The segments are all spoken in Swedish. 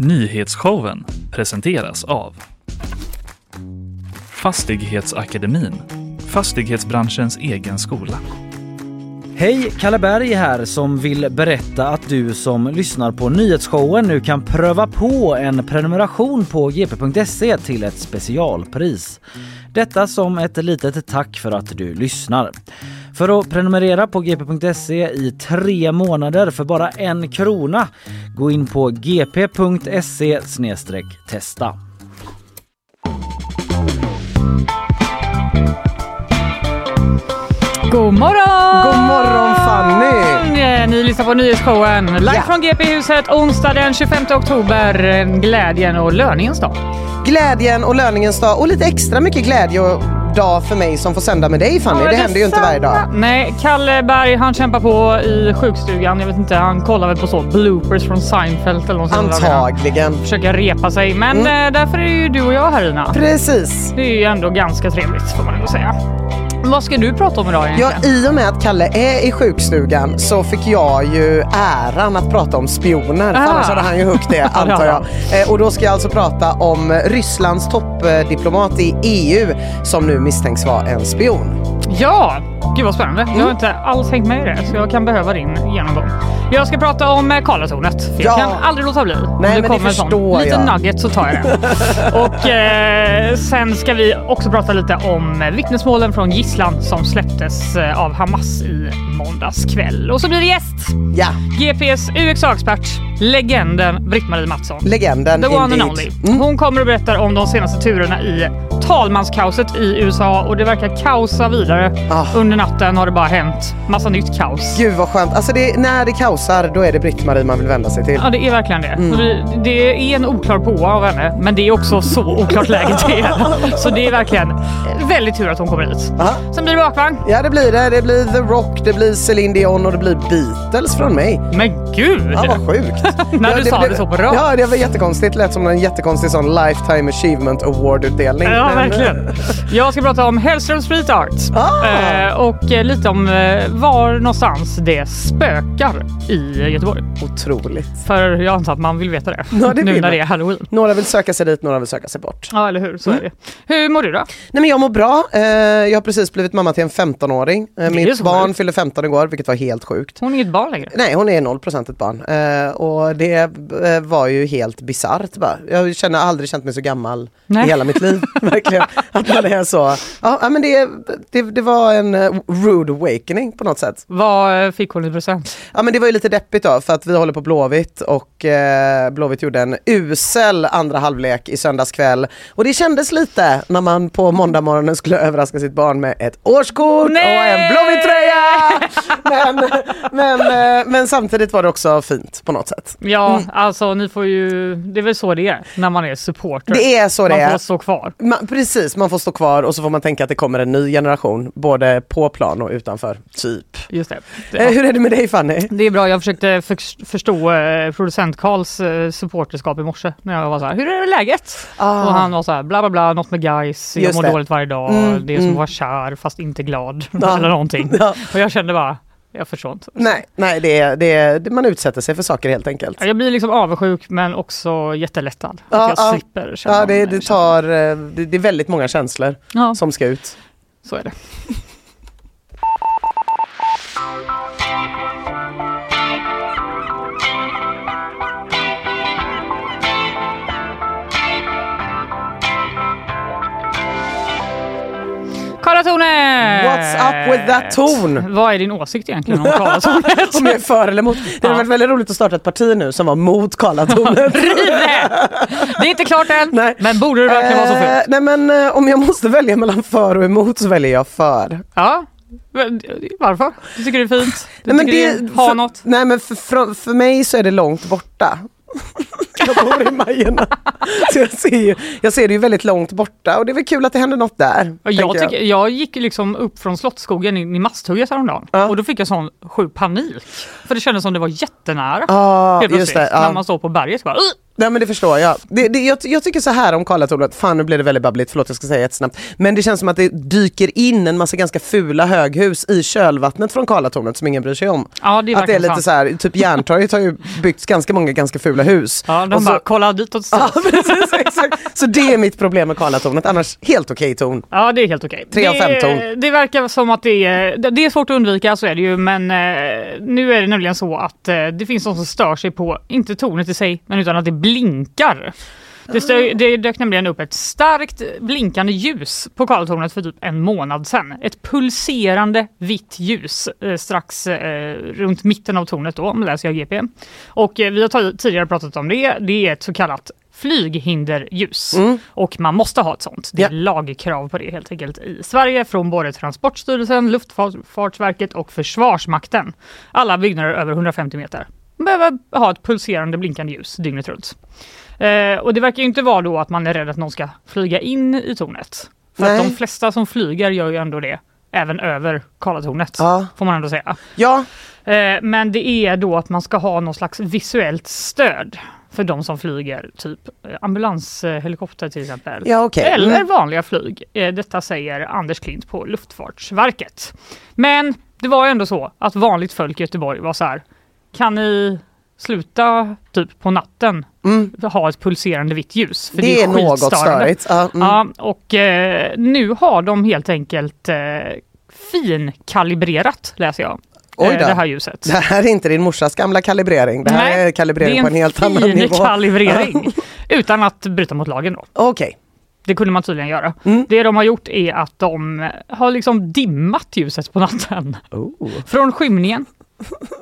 Nyhetsshowen presenteras av Fastighetsakademin, fastighetsbranschens egen skola. Hej, Kalle Berg här som vill berätta att du som lyssnar på nyhetsshowen nu kan pröva på en prenumeration på gp.se till ett specialpris. Detta som ett litet tack för att du lyssnar. För att prenumerera på gp.se i tre månader för bara en krona, gå in på gp.se testa. God morgon! God morgon Fanny! Ni lyssnar på nyhetsshowen live Ja. från GP-huset onsdag den 25 oktober. Glädjen och löningens dag. Glädjen och löningens dag och lite extra mycket glädje och dag för mig som får sända med dig Fanny. Ja, det händer ju inte varje dag. Nej, Kalle Berg han kämpar på i sjukstugan. Jag vet inte, han kollar väl på så bloopers från Seinfeld eller något sånt där. Antagligen. Försöker repa sig. Men Mm. eh, därför är ju du och jag här Ina. Precis. Det är ju ändå ganska trevligt får man ändå säga. Vad ska du prata om idag Ja, egentligen? I och med att Kalle är i sjukstugan så fick jag ju äran att prata om spioner. Ah. annars hade han ju huggt det det antar jag. Eh, och då ska jag alltså prata om Rysslands toppdiplomat i EU som nu misstänks vara en spion. Ja, gud vad spännande. Jag Mm. har inte alls hängt med i det så jag kan behöva din genomgång. Jag ska prata om eh, Karlatornet. För jag Ja. kan aldrig låta bli. Nej, men det kommer en sån förstår liten jag. nugget så tar jag det. Och eh, sen ska vi också prata lite om vittnesmålen från gisslan som släpptes eh, av Hamas i måndags kväll. Och så blir det gäst. Ja, GPs USA-expert, legenden Britt-Marie Mattsson. legenden The one and indeed. only. Mm. Hon kommer och berättar om de senaste turerna i talmanskaoset i USA och det verkar kaosa vidare. Ah. Under natten har det bara hänt massa nytt kaos. Gud vad skönt. Alltså det, när det kaosar då är det Britt-Marie man vill vända sig till. Ja, det är verkligen det. Mm. Det. Det är en oklar påa av henne, men det är också så oklart läget är. Så det är verkligen väldigt tur att hon kommer hit. Aha. Sen blir det bakvagn. Ja det blir det. Det blir The Rock, det blir Celine Dion och det blir Beatles från mig. Men gud! Ja vad sjukt. När ja, du sa det så bra. Ja det var jättekonstigt. Det lät som en jättekonstig sån Lifetime Achievement Award-utdelning. Ja, verkligen. Jag ska prata om Hellström Street Art Ah. Eh, och eh, lite om eh, var någonstans det spökar i Göteborg. Otroligt. För jag antar att man vill veta det, Ja, det nu när man. det är halloween. Några vill söka sig dit, några vill söka sig bort. Ja, eller hur? Så Mm. är det. Hur mår du då? Nej men jag mår bra. Jag har precis blivit mamma till en 15-åring. Eh, är mitt barn sjukt. fyllde 15 igår, vilket var helt sjukt. Hon är inget barn längre. Nej, hon är 0% ett barn. Och det var ju helt bisarrt bara. Jag känner aldrig känt mig så gammal Nej. i hela mitt liv. Verkligen. Att man är så. Ja, men det, det, det var en eh, rude awakening på något sätt. Vad eh, fick hon i present? Ja men det var ju lite deppigt då för att vi håller på Blåvitt och eh, Blåvitt gjorde en usel andra halvlek i söndags kväll. Och det kändes lite när man på måndag morgonen skulle överraska sitt barn med ett årskort Nej! och en Blåvitt-tröja! Men, men, eh, men samtidigt var det också fint på något sätt. Ja, alltså ni får ju... Det är väl så det är när man är supporter. Det är så det man är. får stå kvar. Man, precis, man får stå kvar och så får man tänka att det kommer en ny generation både på plan och utanför. Typ. Just det. Det, Eh, hur är det med dig Fanny? det är bra, jag försökte för, förstå eh, producent Karls eh, supporterskap i morse när jag var så här, hur är läget? Ah. Och han var så här, bla bla bla, något med guys, jag Just mår det. dåligt varje dag, Mm, det är som mm. att vara kär fast inte glad Ja. eller någonting. Ja. Och jag kände bara, jag förstår inte. Nej, nej det är, det är, man utsätter sig för saker helt enkelt. Ja, Jag blir liksom avundsjuk men också jättelättad. Ja, att jag ja. slipper känna Ja, det, de det, tar, eh, det, det är väldigt många känslor Ja, som ska ut. så är det. Karlatornet! What's up with that ton? Vad är din åsikt egentligen om Karlatornet? Om jag är för eller emot. Det hade Ja. varit väldigt roligt att starta ett parti nu som var mot Karlatornet. Det! Det är inte klart än, Nej. men borde det verkligen vara så Eh, fult? nej men eh, om jag måste välja mellan för och emot så väljer jag för. Ja. Varför? Du tycker det är fint? Du Nej, men det, det, har för, något? Nej men för, för, för mig så är det långt borta. jag bor i Majorna. Så jag ser, ju, jag ser det ju väldigt långt borta och det är väl kul att det händer något där. Jag, tycker, jag gick liksom upp från Slottsskogen in i Masthugget häromdagen Ja. och då fick jag sån sjuk panik. För det kändes som det var jättenära. Ja, helt plötsligt. När man står på berget bara! Nej men det förstår jag. Det, det, jag. Jag tycker så här om Karlatornet, fan nu blir det väldigt babbligt, förlåt jag ska säga jättesnabbt. Men det känns som att det dyker in en massa ganska fula höghus i kölvattnet från Karlatornet som ingen bryr sig om. Ja, det är att det är lite sant. så här, typ Järntorget har ju byggts ganska många ganska fula hus. Ja, de Och så- bara, kolla ditåt Ja, precis, exakt. Så det är mitt problem med Karlatornet, annars helt okej ton. Ja, det är helt okej. Tre av Det- fem ton. Det verkar som att det är, det- är svårt att undvika, så är det ju. Men eh, nu är det nämligen så att eh, det finns de som stör sig på, inte tornet i sig, men utan att det blinkar. Det, stö, det dök nämligen upp ett starkt blinkande ljus på Karlatornet för typ en månad sedan. Ett pulserande vitt ljus eh, strax eh, runt mitten av tornet då, om läser jag GP. Och eh, vi har tidigare pratat om det. Det är ett så kallat flyghinderljus och man måste ha ett sånt. Det är Ja. lagkrav på det helt enkelt i Sverige från både Transportstyrelsen, Luftfartsverket och Försvarsmakten. Alla byggnader över 150 meter behöver ha ett pulserande blinkande ljus dygnet runt. Eh, och det verkar ju inte vara då att man är rädd att någon ska flyga in i tornet. För att Nej. de flesta som flyger gör ju ändå det även över Karlatornet. Ja. Får man ändå säga. Ja, Eh, Men det är då att man ska ha någon slags visuellt stöd för de som flyger, typ eh, ambulanshelikopter till exempel. ja okej. Eller Mm. vanliga flyg. Eh, Detta säger Anders Klint på Luftfartsverket. Men det var ju ändå så att vanligt folk i Göteborg var så här, kan ni sluta typ på natten Mm. ha ett pulserande vitt ljus? För Det är något skitstörande. störigt. Ja, mm. Ja, och eh, nu har de helt enkelt eh, finkalibrerat, läser jag, Oj eh, då. det här ljuset. Det här är inte din morsas gamla kalibrering, det här Nej, är kalibrering det är på en helt annan nivå. kalibrering. utan att bryta mot lagen då. Okej. Det kunde man tydligen göra. Mm. Det de har gjort är att de har liksom dimmat ljuset på natten. Oh. Från skymningen,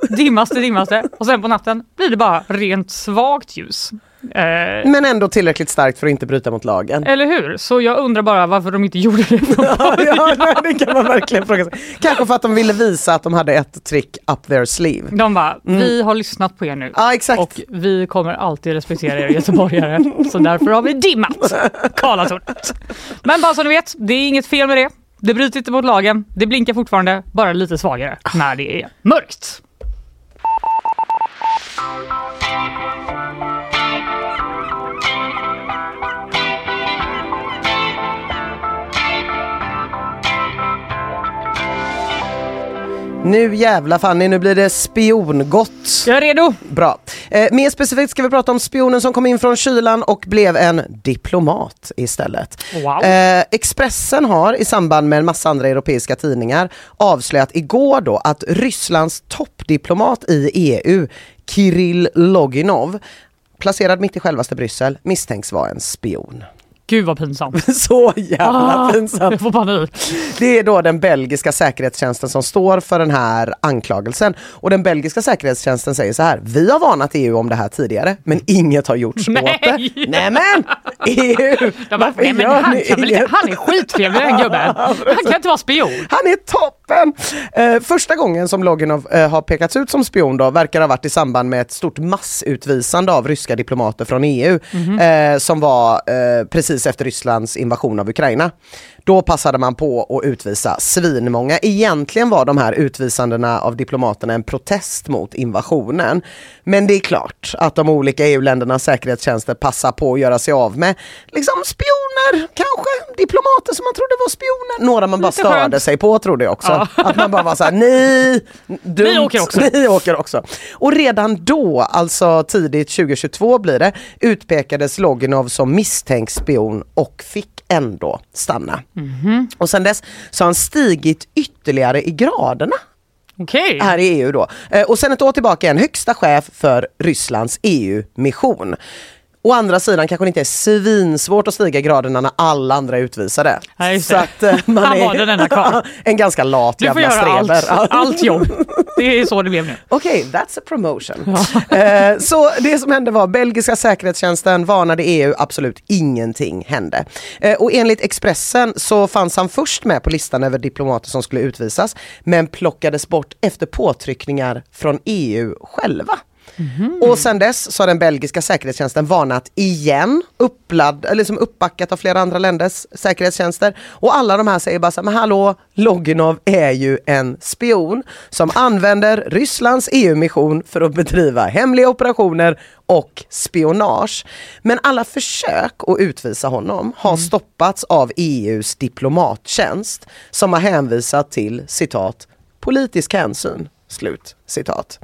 dimmaste dimmaste och sen på natten blir det bara rent svagt ljus. Eh, Men ändå tillräckligt starkt för att inte bryta mot lagen. eller hur? Så jag undrar bara varför de inte gjorde det från ja, ja, nej, det kan man verkligen fråga sig. Kanske för att de ville visa att de hade ett trick up their sleeve. De bara, vi har lyssnat på er nu. Ja, exakt. Och vi kommer alltid respektera er göteborgare. så därför har vi dimmat Karlatornet. Men bara så ni vet, det är inget fel med det. Det bryter inte mot lagen. Det blinkar fortfarande, bara lite svagare när det är mörkt. Nu jävla Fanny, nu blir det spiongott. Jag är redo. Bra. Eh, mer specifikt ska vi prata om spionen som kom in från kylan och blev en diplomat istället. Wow. Eh, Expressen har i samband med en massa andra europeiska tidningar avslöjat igår då att Rysslands toppdiplomat i EU, Kirill Loginov, placerad mitt i självaste Bryssel, misstänks vara en spion. Gud vad pinsamt. Så jävla Ah, pinsamt. Jag får panik. Det är då den belgiska säkerhetstjänsten som står för den här anklagelsen. Och den belgiska säkerhetstjänsten säger så här, vi har varnat EU om det här tidigare, men inget har gjorts åt det. Nej. Nämen! EU! Jag bara, nej, men han, inte, han är skittrevlig den gubben. Han kan inte vara spion. Han är toppen! Eh, första gången som Loginov eh, har pekats ut som spion då verkar ha varit i samband med ett stort massutvisande av ryska diplomater från EU eh, som var eh, precis efter Rysslands invasion av Ukraina. Då passade man på att utvisa svinmånga. Egentligen var de här utvisandena av diplomaterna en protest mot invasionen. Men det är klart att de olika EU-ländernas säkerhetstjänster passar på att göra sig av med liksom spioner, kanske diplomater som man trodde var spioner. Några man bara Lite störde skönt. sig på trodde jag också. Ja. Att man bara var såhär, nej, dumt, Ni åker också. Ni åker också. Och redan då, alltså tidigt 2022 blir det, utpekades Loginov som misstänkt spion och fick ändå stanna. Mhm. Och sen dess så har han stigit ytterligare i graderna Okej. här i EU då. Eh, Och sen ett år tillbaka är han högsta chef för Rysslands EU-mission. Å andra sidan kanske det inte är svinsvårt att stiga graderna när alla andra är utvisade. Ja, Så att eh, man är var den enda kvar. en ganska lat Du får jävla göra streber. allt, allt jobb. Det är så det blev nu. Okej, that's a promotion. Eh, så det som hände var belgiska säkerhetstjänsten varnade EU, absolut ingenting hände. Eh, och enligt Expressen så fanns han först med på listan över diplomater som skulle utvisas men plockades bort efter påtryckningar från EU själva. Och sen dess så har den belgiska säkerhetstjänsten varnat igen, uppladd, eller liksom uppbackat av flera andra länders säkerhetstjänster. Och alla de här säger bara så här, men hallå, Loginov är ju en spion som använder Rysslands EU-mission för att bedriva hemliga operationer och spionage. Men alla försök att utvisa honom har stoppats av EUs diplomattjänst som har hänvisat till citat politisk hänsyn. Slut citat.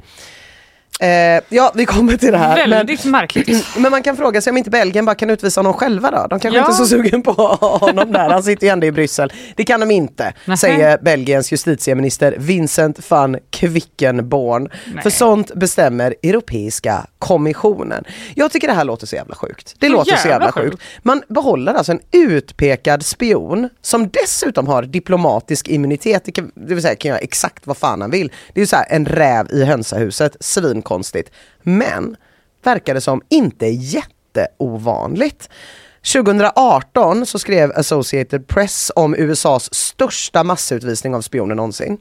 Eh, ja, vi kommer till det här. Väldigt märkligt. Men, men man kan fråga sig om inte Belgien bara kan utvisa honom själva då? De kanske Ja. inte är så sugen på honom där. Han sitter ju ändå i Bryssel. Det kan de inte, Nähä. säger Belgiens justitieminister Vincent van Quickenborn. Nej. För sånt bestämmer Europeiska kommissionen. Jag tycker det här låter så jävla sjukt. Det Så låter så jävla jävla sjukt. sjukt. Man behåller alltså en utpekad spion som dessutom har diplomatisk immunitet, det, kan, det vill säga kan göra exakt vad fan han vill. Det är ju så här en räv i hönsahuset, svinkonstigt. Men verkar det som inte jätteovanligt. 2018 så skrev Associated Press om USAs största massutvisning av spioner någonsin.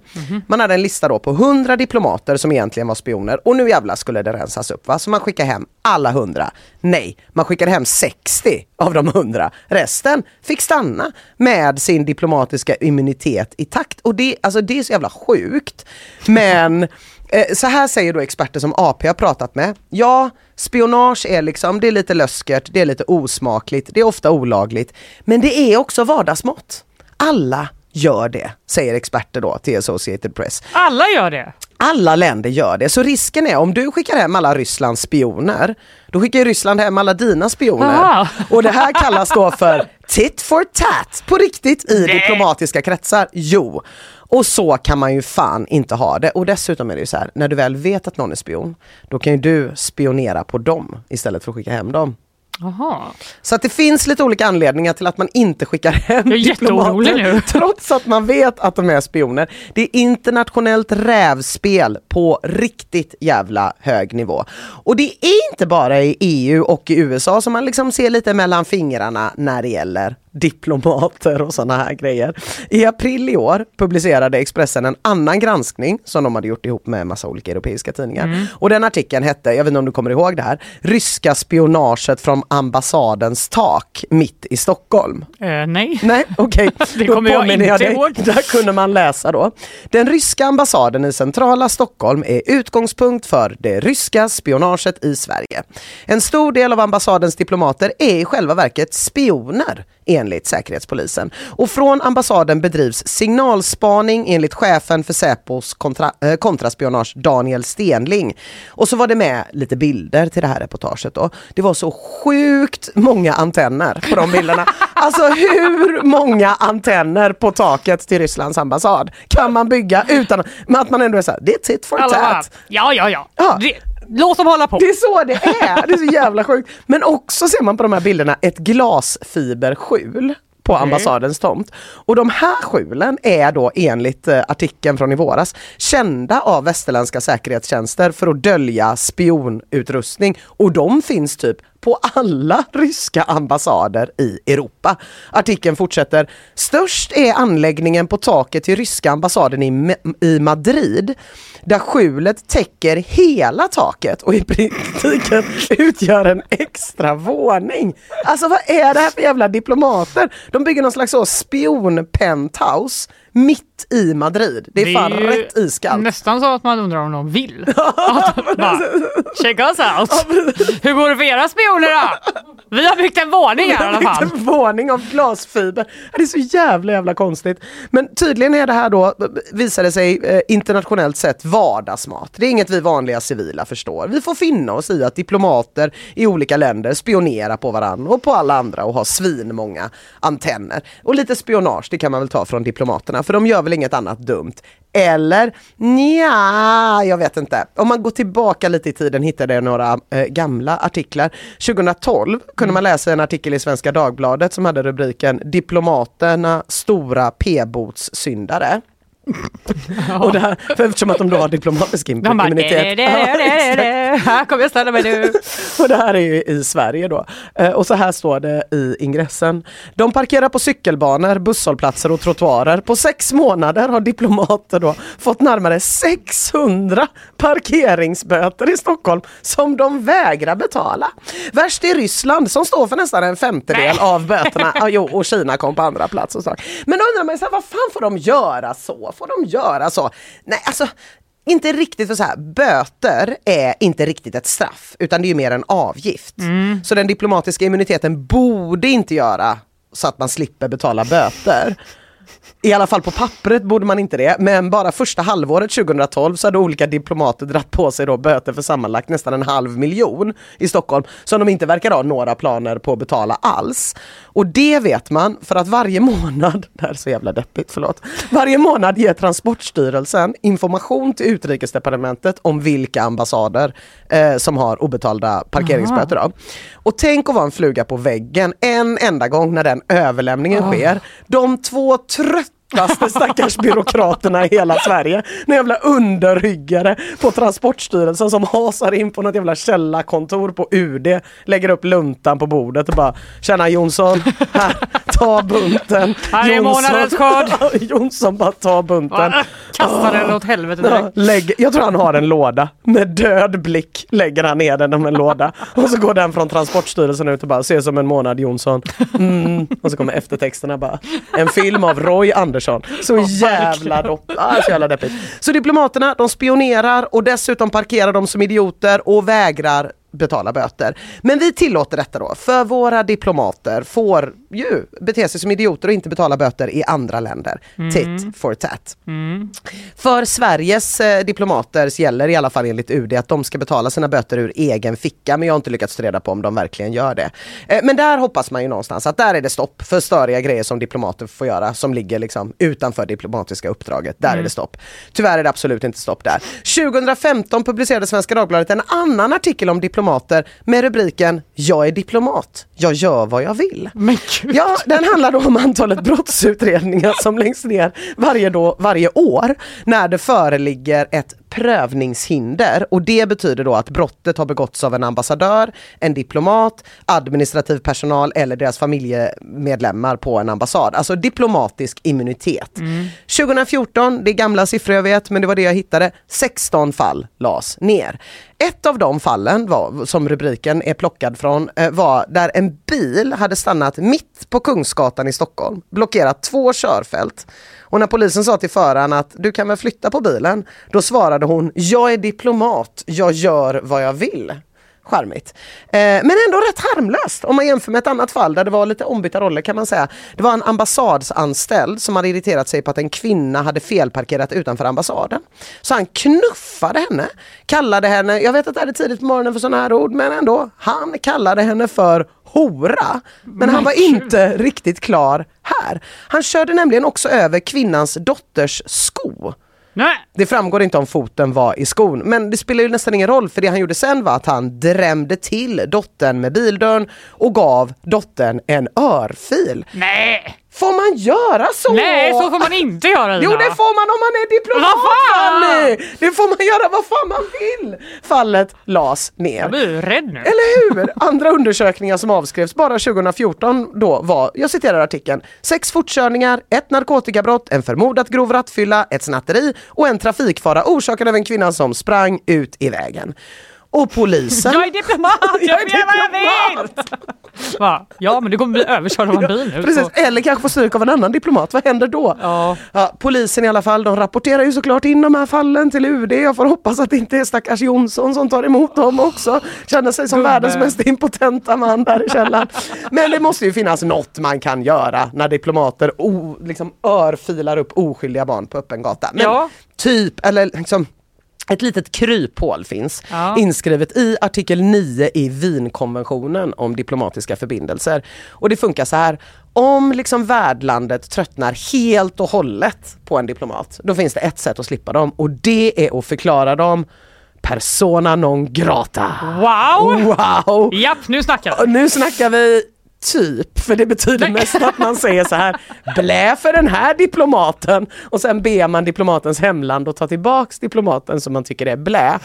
Man hade en lista då på 100 diplomater som egentligen var spioner och nu jävlar skulle det rensas upp va. Så man skickade hem alla 100. Nej, man skickade hem 60 av de 100. Resten fick stanna med sin diplomatiska immunitet i takt. Och det, alltså det är så jävla sjukt. Men så här säger då experter som AP har pratat med. Ja, spionage är liksom, det är lite löskert, det är lite osmakligt, det är ofta olagligt. Men det är också vardagsmått. Alla gör det, säger experter då till Associated Press. Alla gör det. Alla länder gör det, så risken är om du skickar hem alla Rysslands spioner, då skickar Ryssland hem alla dina spioner. Aha. Och det här kallas då för tit for tat på riktigt i Nej. diplomatiska kretsar. Jo, och så kan man ju fan inte ha det. Och dessutom är det ju så här, när du väl vet att någon är spion, då kan ju du spionera på dem istället för att skicka hem dem. Jaha. Så att det finns lite olika anledningar till att man inte skickar hem Jag är jätteorolig diplomater, nu. Trots att man vet att de är spioner. Det är internationellt rävspel på riktigt jävla hög nivå. Och det är inte bara i EU och i USA som man liksom ser lite mellan fingrarna när det gäller diplomater och sådana här grejer. I april i år publicerade Expressen en annan granskning som de hade gjort ihop med en massa olika europeiska tidningar. Mm. Och den artikeln hette, jag vet inte om du kommer ihåg det här, Ryska spionaget från ambassadens tak mitt i Stockholm. Eh, nej. Nej, okej. Det Då kommer jag inte dig. ihåg. Där kunde man läsa då. Den ryska ambassaden i centrala Stockholm är utgångspunkt för det ryska spionaget i Sverige. En stor del av ambassadens diplomater är i själva verket spioner enligt Säkerhetspolisen. Och från ambassaden bedrivs signalspaning enligt chefen för Säpos kontra, eh, kontraspionage Daniel Stenling. Och så var det med lite bilder till det här reportaget då. Det var så sjukt många antenner på de bilderna. Alltså hur många antenner på taket till Rysslands ambassad kan man bygga utan att man ändå är såhär, det är tit for tat. ja, ja, ja. Ja. Låt dem hålla på. Det är så det är, det är så jävla sjukt. Men också ser man på de här bilderna ett glasfiberskjul på ambassadens tomt. Och de här skjulen är då enligt eh, artikeln från i våras kända av västerländska säkerhetstjänster för att dölja spionutrustning. Och de finns typ på alla ryska ambassader i Europa. Artikeln fortsätter. Störst är anläggningen på taket till ryska ambassaden i, i Madrid där skjulet täcker hela taket och i praktiken utgör en extra våning. Alltså vad är det här för jävla diplomater? De bygger någon slags så spion-penthouse mitt i Madrid. Det är, fan ju rätt iskallt. nästan så att man undrar om de vill. Att, bara, check us out. Hur går det för era spioner då? Vi har byggt en våning här i alla fall. En våning av glasfiber. Det är så jävla jävla konstigt. Men tydligen är det här då, visar det sig eh, internationellt sett vardagsmat. Det är inget vi vanliga civila förstår. Vi får finna oss i att diplomater i olika länder spionerar på varandra och på alla andra och har svinmånga antenner. Och lite spionage, det kan man väl ta från diplomaterna, för de gör väl inget annat dumt. Eller nja, jag vet inte. Om man går tillbaka lite i tiden hittade jag några eh, gamla artiklar. 2012 kunde man läsa en artikel i Svenska Dagbladet som hade rubriken Diplomaterna stora p-botssyndare. Och det här, för eftersom att de då har diplomatisk immunitet. "Det, det, det, det, det, det. här kommer jag ställa mig nu. Och det här är ju i Sverige då. Eh, och så här står det i ingressen. De parkerar på cykelbanor, busshållplatser och trottoarer. På sex månader har diplomater då fått närmare 600 parkeringsböter i Stockholm som de vägrar betala. Värst är Ryssland som står för nästan en femtedel av böterna. Ah, jo, och Kina kom på andra plats och så. Men då undrar man ju vad fan får de göra så? Får de göra så? Nej, alltså inte riktigt för så här, böter är inte riktigt ett straff utan det är ju mer en avgift. Så den diplomatiska immuniteten borde inte göra så att man slipper betala böter. I alla fall på pappret borde man inte det, men bara första halvåret 2012 så hade olika diplomater dratt på sig då böter för sammanlagt nästan en halv miljon i Stockholm som de inte verkar ha några planer på att betala alls. Och det vet man för att varje månad, det här är så jävla deppigt, förlåt, varje månad ger Transportstyrelsen information till Utrikesdepartementet om vilka ambassader eh, som har obetalda parkeringsböter. Och tänk att vara en fluga på väggen en enda gång när den överlämningen sker. De två tröttaste stackars byråkraterna i hela Sverige. Några jävla underryggare på Transportstyrelsen som hasar in på något jävla källarkontor på UD, lägger upp luntan på bordet och bara Tjena Jonsson, här, ta bunten. Här är månadens skörd. Jonsson bara ta bunten. Kastar den åt helvete direkt. lägg, jag tror han har en låda. Med död blick lägger han ner den om en låda. Och så går den från Transportstyrelsen ut och bara ser som en månad Jonsson. Mm. Och så kommer eftertexterna bara. En film av Roy Andersson. Så jävla dopp, ah, så jävla deppigt. Så diplomaterna de spionerar och dessutom parkerar de som idioter och vägrar betala böter. Men vi tillåter detta då, för våra diplomater får ju bete sig som idioter och inte betala böter i andra länder. Tit for tat. För Sveriges eh, diplomater gäller i alla fall enligt UD att de ska betala sina böter ur egen ficka men jag har inte lyckats reda på om de verkligen gör det. Eh, men där hoppas man ju någonstans att där är det stopp för störiga grejer som diplomater får göra som ligger liksom utanför diplomatiska uppdraget. Där är det stopp. Tyvärr är det absolut inte stopp där. 2015 publicerade Svenska Dagbladet en annan artikel om diplomater med rubriken Jag är diplomat, jag gör vad jag vill. Men. Ja, den handlar då om antalet brottsutredningar som läggs ner varje, då, varje år när det föreligger ett prövningshinder och det betyder då att brottet har begåtts av en ambassadör, en diplomat, administrativ personal eller deras familjemedlemmar på en ambassad. Alltså diplomatisk immunitet. 2014, det är gamla siffror jag vet men det var det jag hittade, 16 fall lades ner. Ett av de fallen var, som rubriken är plockad från eh, var där en bil hade stannat mitt på Kungsgatan i Stockholm, blockerat två körfält. Och när polisen sa till föraren att du kan väl flytta på bilen, då svarade hon jag är diplomat, jag gör vad jag vill. Charmigt. Eh, men ändå rätt harmlöst om man jämför med ett annat fall där det var lite ombytta roller kan man säga. Det var en ambassadsanställd som hade irriterat sig på att en kvinna hade felparkerat utanför ambassaden. Så han knuffade henne, kallade henne, jag vet att det är tidigt på morgonen för sådana här ord, men ändå, han kallade henne för hora. Men han var inte riktigt klar här. Han körde nämligen också över kvinnans dotters sko. Nej. Det framgår inte om foten var i skon, men det spelar ju nästan ingen roll för det han gjorde sen var att han drämde till dottern med bildörren och gav dottern en örfil. Nej. Får man göra så? Nej, så får man inte göra Jo Ina. det får man om man är diplomat? Fanny! Det får man göra vad fan man vill! Fallet las ner. Jag blir rädd nu. Eller hur? Andra undersökningar som avskrevs bara 2014 då var, jag citerar artikeln, sex fortkörningar, ett narkotikabrott, en förmodat grov rattfylla, ett snatteri och en trafikfara orsakad av en kvinna som sprang ut i vägen. Och polisen... Jag är diplomat, jag, Jag är vad jag vill! Va? Ja, men du kommer bli överkörd av en bil nu. Precis, så- eller kanske få stryk av en annan diplomat, vad händer då? Ja. Ja, polisen i alla fall, de rapporterar ju såklart in de här fallen till UD. Jag får hoppas att det inte är stackars Jonsson som tar emot dem också. Känner sig som Gubbe. världens mest impotenta man där i källaren. Men det måste ju finnas något man kan göra när diplomater o, liksom örfilar upp oskyldiga barn på öppen gata. Men Ja. typ, eller liksom ett litet kryphål finns Ja. inskrivet i artikel 9 i Wienkonventionen om diplomatiska förbindelser. Och det funkar så här. Om liksom värdlandet tröttnar helt och hållet på en diplomat, då finns det ett sätt att slippa dem och det är att förklara dem persona non grata. Wow! Wow! Japp, nu snackar vi. nu snackar vi typ, för det betyder mest att man säger så här, blä för den här diplomaten och sen ber man diplomatens hemland att ta tillbaks diplomaten som man tycker är blä.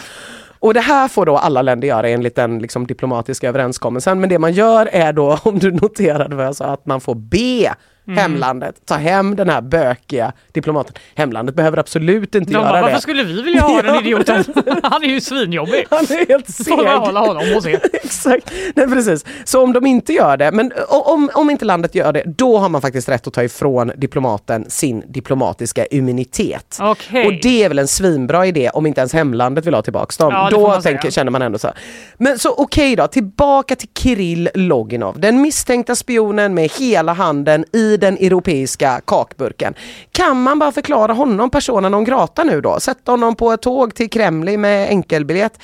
Och det här får då alla länder göra enligt den liksom, diplomatiska överenskommelsen. Men det man gör är då, om du noterade vad jag sa, att man får be Mm. hemlandet ta hem den här bökiga diplomaten. Hemlandet behöver absolut inte De göra bara, det. varför skulle vi vilja ha den idioten? Han är ju svinjobbig. Han är helt Får seg. hålla honom och se. Exakt, nej precis. Så om de inte gör det, men o- om, om inte landet gör det, då har man faktiskt rätt att ta ifrån diplomaten sin diplomatiska immunitet. Okej. Och det är väl en svinbra idé om inte ens hemlandet vill ha tillbaks dem. Ja, får då man tänker, känner man ändå så. här. Men så okej då, tillbaka till Kirill Loginov, den misstänkta spionen med hela handen i den europeiska kakburken. Kan man bara förklara honom personen non grata nu då? Sätta honom på ett tåg till Kreml med enkelbiljett?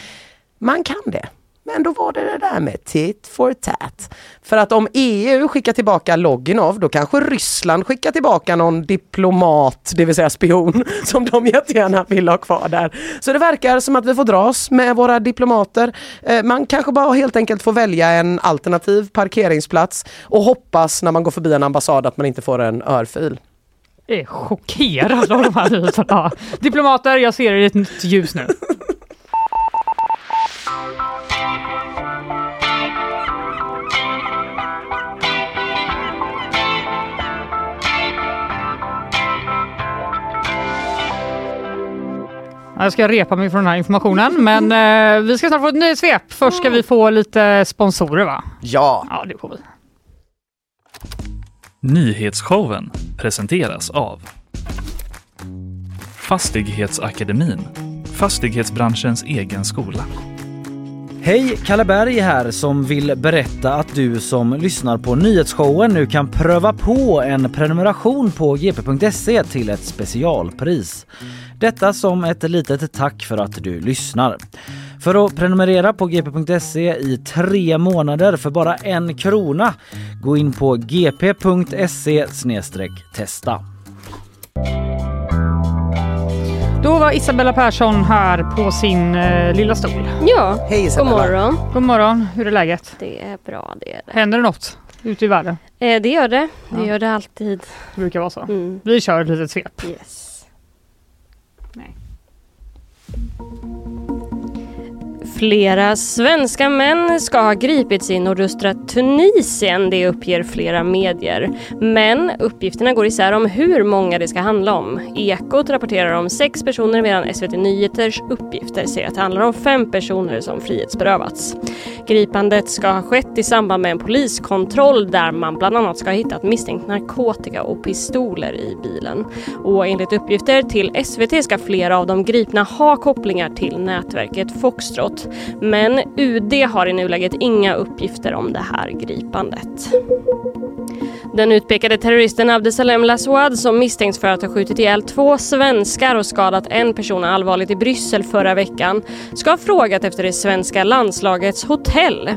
Man kan det. Men då var det det där med tit for tat. För att om EU skickar tillbaka Loginov, då kanske Ryssland skickar tillbaka någon diplomat, det vill säga spion, som de jättegärna vill ha kvar där. Så det verkar som att vi får dras med våra diplomater. Eh, man kanske bara helt enkelt får välja en alternativ parkeringsplats och hoppas när man går förbi en ambassad att man inte får en örfil. Jag är chockerad av de här nyheterna. Diplomater, jag ser er i ett nytt ljus nu. Jag ska repa mig från den här informationen, men eh, vi ska snart få ett nyhetssvep. Först ska vi få lite sponsorer va? Ja, Ja, det får vi. Nyhetsshowen presenteras av Fastighetsakademin, fastighetsbranschens egen skola. Hej, Kalle Berg här som vill berätta att du som lyssnar på nyhetsshowen nu kan pröva på en prenumeration på gp.se till ett specialpris. Detta som ett litet tack för att du lyssnar. För att prenumerera på gp.se i tre månader för bara en krona, gå in på gp.se testa. Då var Isabella Persson här på sin eh, lilla stol. Ja, hej god Isabella. morgon. God morgon, hur är läget? Det är bra det är det. Händer det något ute i världen? Eh, det gör det. Det Ja. gör det alltid. Det brukar vara så. Mm. Vi kör ett litet svep. Yes. Nej. Flera svenska män ska ha gripits i nordöstra Tunisien, det uppger flera medier. Men uppgifterna går isär om hur många det ska handla om. Ekot rapporterar om sex personer medan SVT Nyheters uppgifter säger att det handlar om fem personer som frihetsberövats. Gripandet ska ha skett i samband med en poliskontroll där man bland annat ska ha hittat misstänkt narkotika och pistoler i bilen. Och enligt uppgifter till SVT ska flera av de gripna ha kopplingar till nätverket Foxtrot. Men UD har i nuläget inga uppgifter om det här gripandet. Den utpekade terroristen Abdesalem Lassouad som misstänks för att ha skjutit ihjäl två svenskar och skadat en person allvarligt i Bryssel förra veckan ska ha frågat efter det svenska landslagets hotell.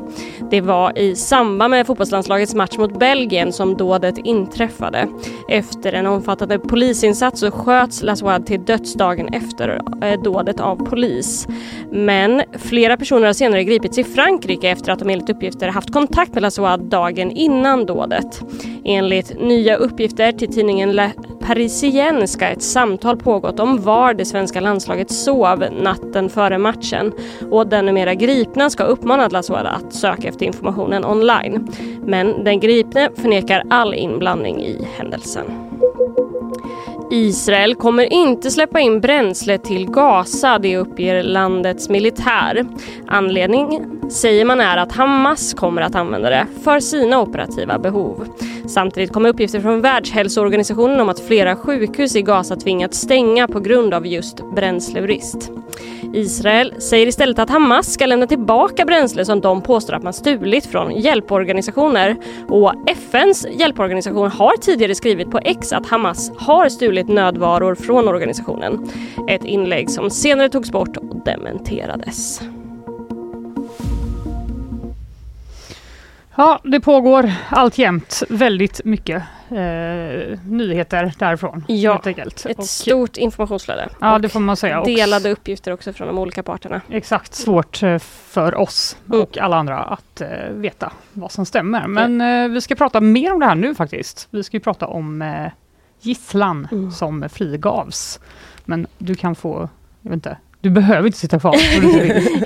Det var i samband med fotbollslandslagets match mot Belgien som dådet inträffade. Efter en omfattande polisinsats så sköts Lassouad till dödsdagen efter eh, dådet av polis. Men flera personer har senare gripits i Frankrike efter att de enligt uppgifter haft kontakt med Lassouad dagen innan dådet. Enligt nya uppgifter till tidningen Le Parisien ska ett samtal pågått om var det svenska landslaget sov natten före matchen och den numera gripna ska ha uppmanat Laswad att söka efter informationen online. Men den gripne förnekar all inblandning i händelsen. Israel kommer inte släppa in bränsle till Gaza, det uppger landets militär. Anledningen säger man är att Hamas kommer att använda det för sina operativa behov. Samtidigt kommer uppgifter från Världshälsoorganisationen om att flera sjukhus i Gaza tvingats stänga på grund av just bränslebrist. Israel säger istället att Hamas ska lämna tillbaka bränsle som de påstår att man stulit från hjälporganisationer. Och FNs hjälporganisation har tidigare skrivit på X att Hamas har stulit nödvaror från organisationen. Ett inlägg som senare togs bort och dementerades. Ja, det pågår alltjämt väldigt mycket eh, nyheter därifrån. Ja. Ett Och- stort informationsflöde. Ja, det får man säga. Och delade uppgifter också från de olika parterna. Exakt, svårt eh, för oss Mm. och alla andra att eh, veta vad som stämmer. Men eh, vi ska prata mer om det här nu faktiskt. Vi ska ju prata om eh, gisslan Mm. som frigavs. Men du kan få, jag vet inte, du behöver inte sitta kvar.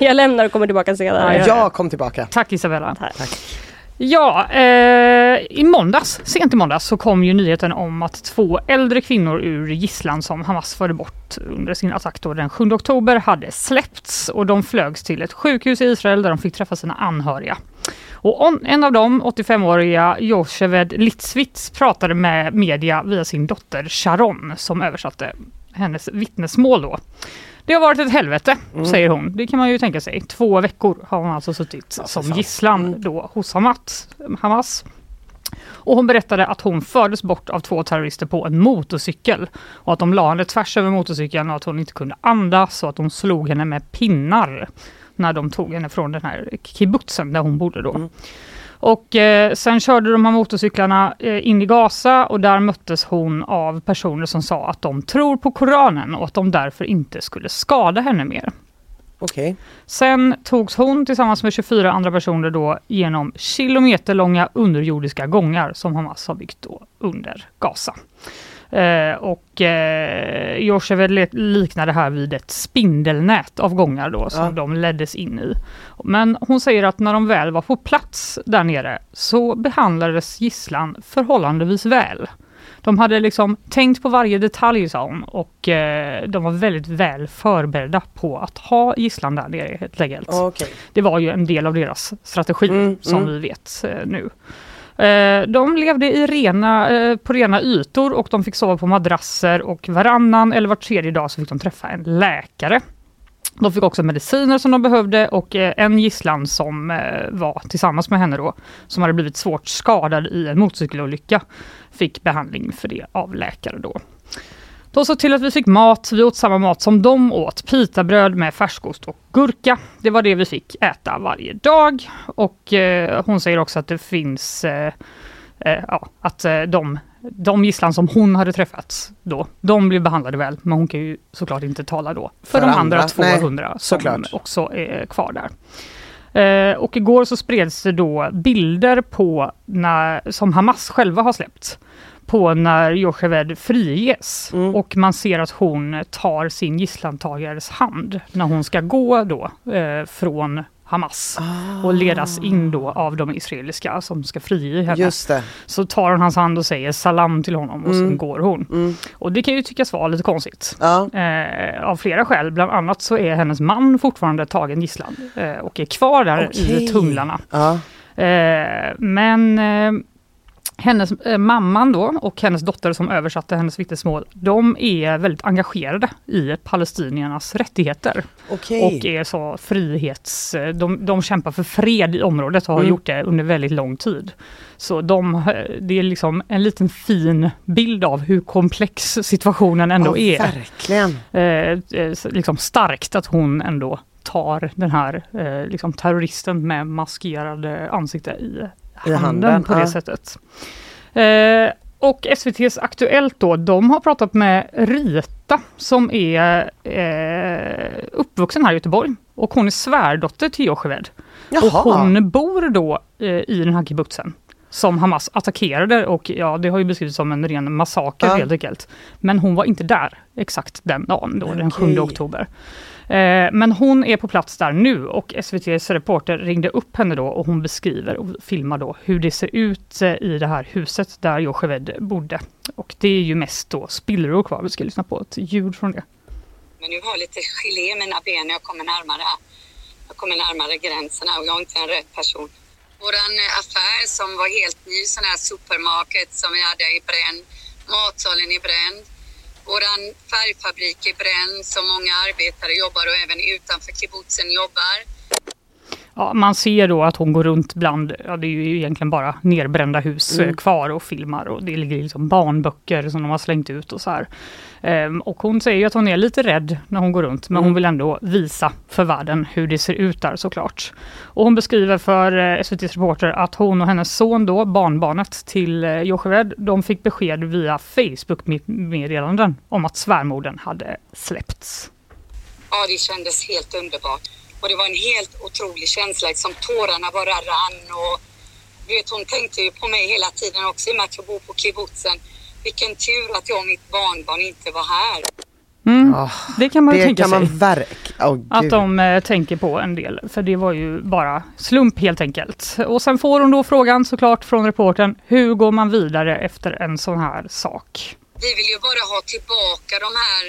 Jag lämnar och kommer tillbaka senare. Ja, ja. Jag kom tillbaka. Tack Isabella. Tack. Ja, eh, i måndags, sent i måndags, så kom ju nyheten om att två äldre kvinnor ur gisslan som Hamas förde bort under sin attack då den 7 oktober hade släppts och de flögs till ett sjukhus i Israel där de fick träffa sina anhöriga. Och on, en av dem, 85-åriga Josheved Litzwitz, pratade med media via sin dotter Sharon som översatte hennes vittnesmål då. Det har varit ett helvete, säger hon. Det kan man ju tänka sig. Två veckor har hon alltså suttit Ja, som fan. gisslan då hos Hamas. Hamas. Och hon berättade att hon fördes bort av två terrorister på en motorcykel. Och att de la henne tvärs över motorcykeln och att hon inte kunde andas och att de slog henne med pinnar. När de tog henne från den här kibbutzen där hon bodde då. Mm. Och eh, sen körde de här motorcyklarna eh, in i Gaza och där möttes hon av personer som sa att de tror på Koranen och att de därför inte skulle skada henne mer. Okej. Sen togs hon tillsammans med 24 andra personer då genom kilometerlånga underjordiska gångar som Hamas har byggt då under Gaza. Eh, och eh, le- liknar det här vid ett spindelnät av gångar då som Ja. de leddes in i. Men hon säger att när de väl var på plats där nere så behandlades gisslan förhållandevis väl. De hade liksom tänkt på varje detalj sa hon och eh, de var väldigt väl förberedda på att ha gisslan där nere helt enkelt. Okej. Det var ju en del av deras strategi Mm, som mm. vi vet eh, nu. Eh, de levde i rena, eh, på rena ytor och de fick sova på madrasser och varannan eller var tredje dag så fick de träffa en läkare. De fick också mediciner som de behövde och eh, en gisslan som var tillsammans med henne då, som hade blivit svårt skadad i en motorcykelolycka, fick behandling för det av läkare då. De såg till att vi fick mat, vi åt samma mat som de åt, pitabröd med färskost och gurka. Det var det vi fick äta varje dag och eh, hon säger också att det finns eh, eh, ja, att eh, de, de gisslan som hon hade träffat då, de blev behandlade väl, men hon kan ju såklart inte tala då för, För de andra andra. Nej, 200 som såklart. också är kvar där. Eh, och igår så spreds det då bilder på när, som Hamas själva har släppt på när Jocheved friges Mm. och man ser att hon tar sin gisslantagares hand när hon ska gå då eh, från Hamas och ledas in då av de israeliska som ska frige henne. Så tar hon hans hand och säger salam till honom och sen Mm. går hon. Mm. Och det kan ju tyckas vara lite konstigt. Ja. Eh, av flera skäl. Bland annat så är hennes man fortfarande tagen gisslan eh, och är kvar där Okej. i tunnlarna. Ja. Eh, men eh, hennes eh, mamman då och hennes dotter som översatte hennes vittnesmål, de är väldigt engagerade i palestiniernas rättigheter Okej. och är så frihets... eh, De, de kämpar för fred i området och har Mm. gjort det under väldigt lång tid. Så de, eh, det är liksom en liten fin bild av hur komplex situationen ändå ja, är Verkligen. eh, eh, liksom starkt att hon ändå tar den här eh, liksom terroristen med maskerade ansikte I handen, handen, på det ja. sättet. Eh, och SVTs Aktuellt då, de har pratat med Rita som är eh, uppvuxen här i Göteborg och hon är svärdotter till Jocheved. Och hon bor då eh, i den här kibbutzen som Hamas attackerade och ja, det har ju beskrivits som en ren massaker Ja. helt enkelt. Men hon var inte där exakt den dagen då, den 7 Okej. oktober. Eh, men hon är på plats där nu och SVTs reporter ringde upp henne då och hon beskriver och filmar då hur det ser ut eh, i det här huset där Jocheved bodde. Och det är ju mest då spillror kvar, vi ska lyssna på ett ljud från det. Men nu har jag lite gelé i mina ben när jag kommer närmare. Jag kommer närmare gränserna och jag är inte en rätt person. Vår eh, affär som var helt ny, sån här supermarket som vi hade i bränd. Matsalen i bränd. Våran färgfabrik i bränd som många arbetare jobbar och även utanför kibbutzen jobbar. Ja, man ser då att hon går runt bland, ja det är ju egentligen bara nerbrända hus Mm. eh, kvar och filmar och det ligger liksom barnböcker som de har slängt ut och så här. Ehm, och hon säger ju att hon är lite rädd när hon går runt men Mm. hon vill ändå visa för världen hur det ser ut där såklart. Och hon beskriver för eh, SVTs reporter att hon och hennes son då, barnbarnet till eh, Jocheved, de fick besked via Facebook-meddelanden om att svärmodern hade släppts. Ja, det kändes helt underbart. Och det var en helt otrolig känsla, liksom tårarna bara rann och vet, hon tänkte ju på mig hela tiden också i och med att jag bor på kibbutzen. Vilken tur att jag och mitt barnbarn inte var här. Mm. Ah, Det kan man ju det tänka kan sig. man verkligen... Oh, Att de eh, tänker på en del, för det var ju bara slump helt enkelt. Och sen får hon då frågan såklart från reportern, hur går man vidare efter en sån här sak? Vi vill ju bara ha tillbaka de här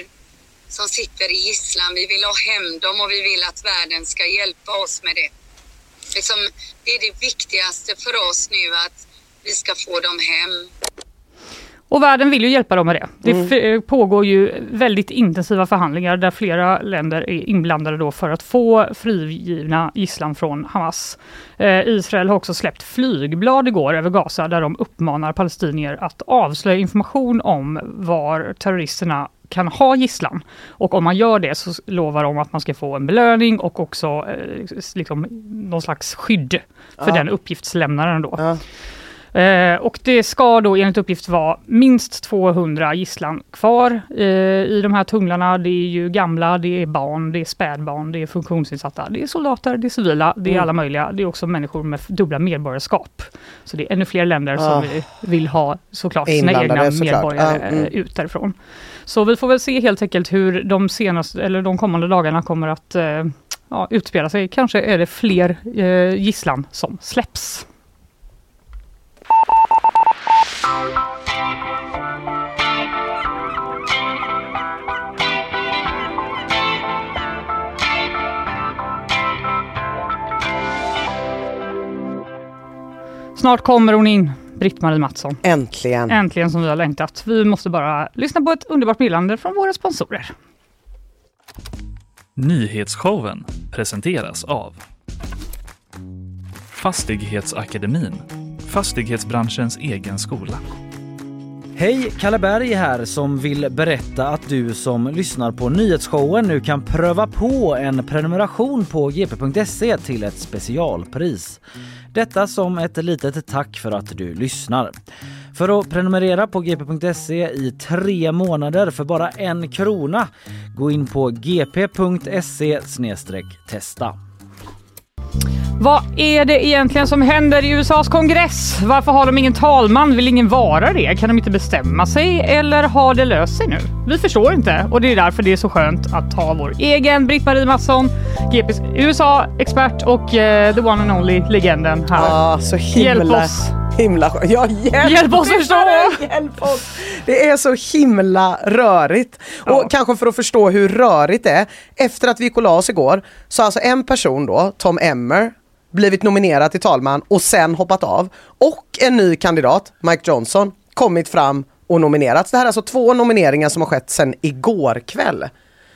som sitter i gisslan. Vi vill ha hem dem och vi vill att världen ska hjälpa oss med det. Liksom, det är det viktigaste för oss nu att vi ska få dem hem. Och världen vill ju hjälpa dem med det. Det f- eh, pågår ju väldigt intensiva förhandlingar där flera länder är inblandade då för att få frigivna gisslan från Hamas. Eh, Israel har också släppt flygblad igår över Gaza där de uppmanar palestinier att avslöja information om var terroristerna kan ha gisslan. Och om man gör det så lovar de att man ska få en belöning och också eh, liksom, någon slags skydd för Ja. den uppgiftslämnaren då. Ja. Eh, och det ska då enligt uppgift vara minst 200 gisslan kvar eh, i de här tunnlarna. Det är ju gamla, det är barn, det är spädbarn, det är funktionsinsatta, det är soldater, det är civila, det är Mm. alla möjliga. Det är också människor med dubbla medborgarskap. Så det är ännu fler länder som Ah. vi vill ha såklart sina egna såklart. medborgare Ja, mm. eh, ut därifrån. Så vi får väl se helt enkelt hur de senaste, eller de kommande dagarna kommer att eh, ja, utspela sig. Kanske är det fler eh, gisslan som släpps. Snart kommer hon in, Britt-Marie Mattsson. Äntligen. Äntligen som vi har längtat. Vi måste bara lyssna på ett underbart meddelande från våra sponsorer. Nyhetsshowen presenteras av Fastighetsakademin, fastighetsbranschens egen skola. Hej, Kalle Berg här som vill berätta att du som lyssnar på nyhetsshowen nu kan pröva på en prenumeration på gp.se till ett specialpris. Detta som ett litet tack för att du lyssnar. För att prenumerera på gp.se i tre månader för bara en krona, gå in på gp.se testa. Vad är det egentligen som händer i USAs kongress? Varför har de ingen talman? Vill ingen vara det? Kan de inte bestämma sig? Eller har det löst sig nu? Vi förstår inte och det är därför det är så skönt att ha vår egen Britt-Marie Mattsson, GPs USA-expert och eh, the one and only legenden här. Ja, så himla, Hjälp oss! Himla skönt. Ja, hjälp, Hjälp oss förstå! Hjälp oss! Det är så himla rörigt. Ja. Och kanske för att förstå hur rörigt det är. Efter att vi gick och la oss igår så har alltså en person då, Tom Emmer, blivit nominerad till talman och sen hoppat av. Och en ny kandidat, Mike Johnson, kommit fram och nominerats. Det här är alltså två nomineringar som har skett sen igår kväll.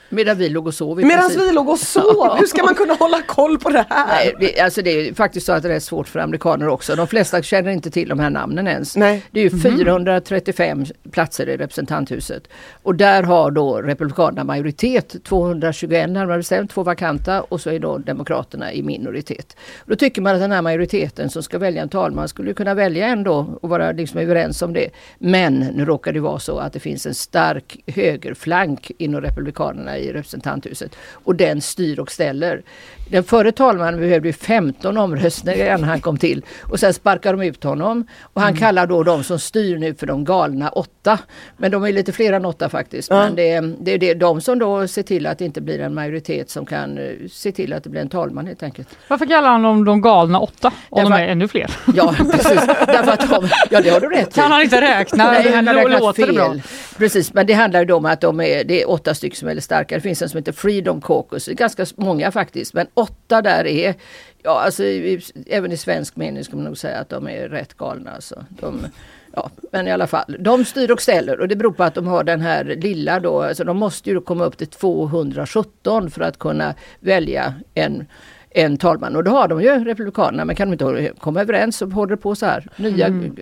Medan vi låg och sov Medan vi låg och sov! Hur ska man kunna hålla koll på det här? Nej, det, alltså det är faktiskt så att det är svårt för amerikaner också. De flesta känner inte till de här namnen ens. Nej. Det är ju 435 platser i representanthuset. Och där har då Republikanerna majoritet, 221 närmare bestämt, två vakanta och så är då Demokraterna i minoritet. Då tycker man att den här majoriteten som ska välja en talman skulle kunna välja ändå och vara liksom överens om det. Men nu råkar det vara så att det finns en stark högerflank inom Republikanerna i representanthuset och den styr och ställer. Den förre talmannen behövde ju 15 omröstningar innan han kom till och sen sparkar de ut honom och han kallar då de som styr nu för de galna åtta. Men de är lite fler än åtta faktiskt. Men det, är- det är det, de som då ser till att det inte blir en majoritet som kan eh, se till att det blir en talman helt enkelt. Varför kallar han dem de galna åtta? Om de Därför- är ännu fler. Ja, precis. Därför att de, ja, det har du rätt i. Kan han inte räkna? Nej, han har räknat fel. Precis, men det handlar ju då om att de är, det är åtta stycken som är väldigt starka. Det finns en som heter Freedom Caucus, ganska många faktiskt, men åtta där är, ja alltså i, även i svensk mening skulle man nog säga att de är rätt galna. Alltså. De, ja, men i alla fall, de styr och ställer och det beror på att de har den här lilla då, alltså de måste ju komma upp till 217 för att kunna välja en en talman. Och det har de ju, Republikanerna, men kan de inte komma överens så håller det på så här. Nya mm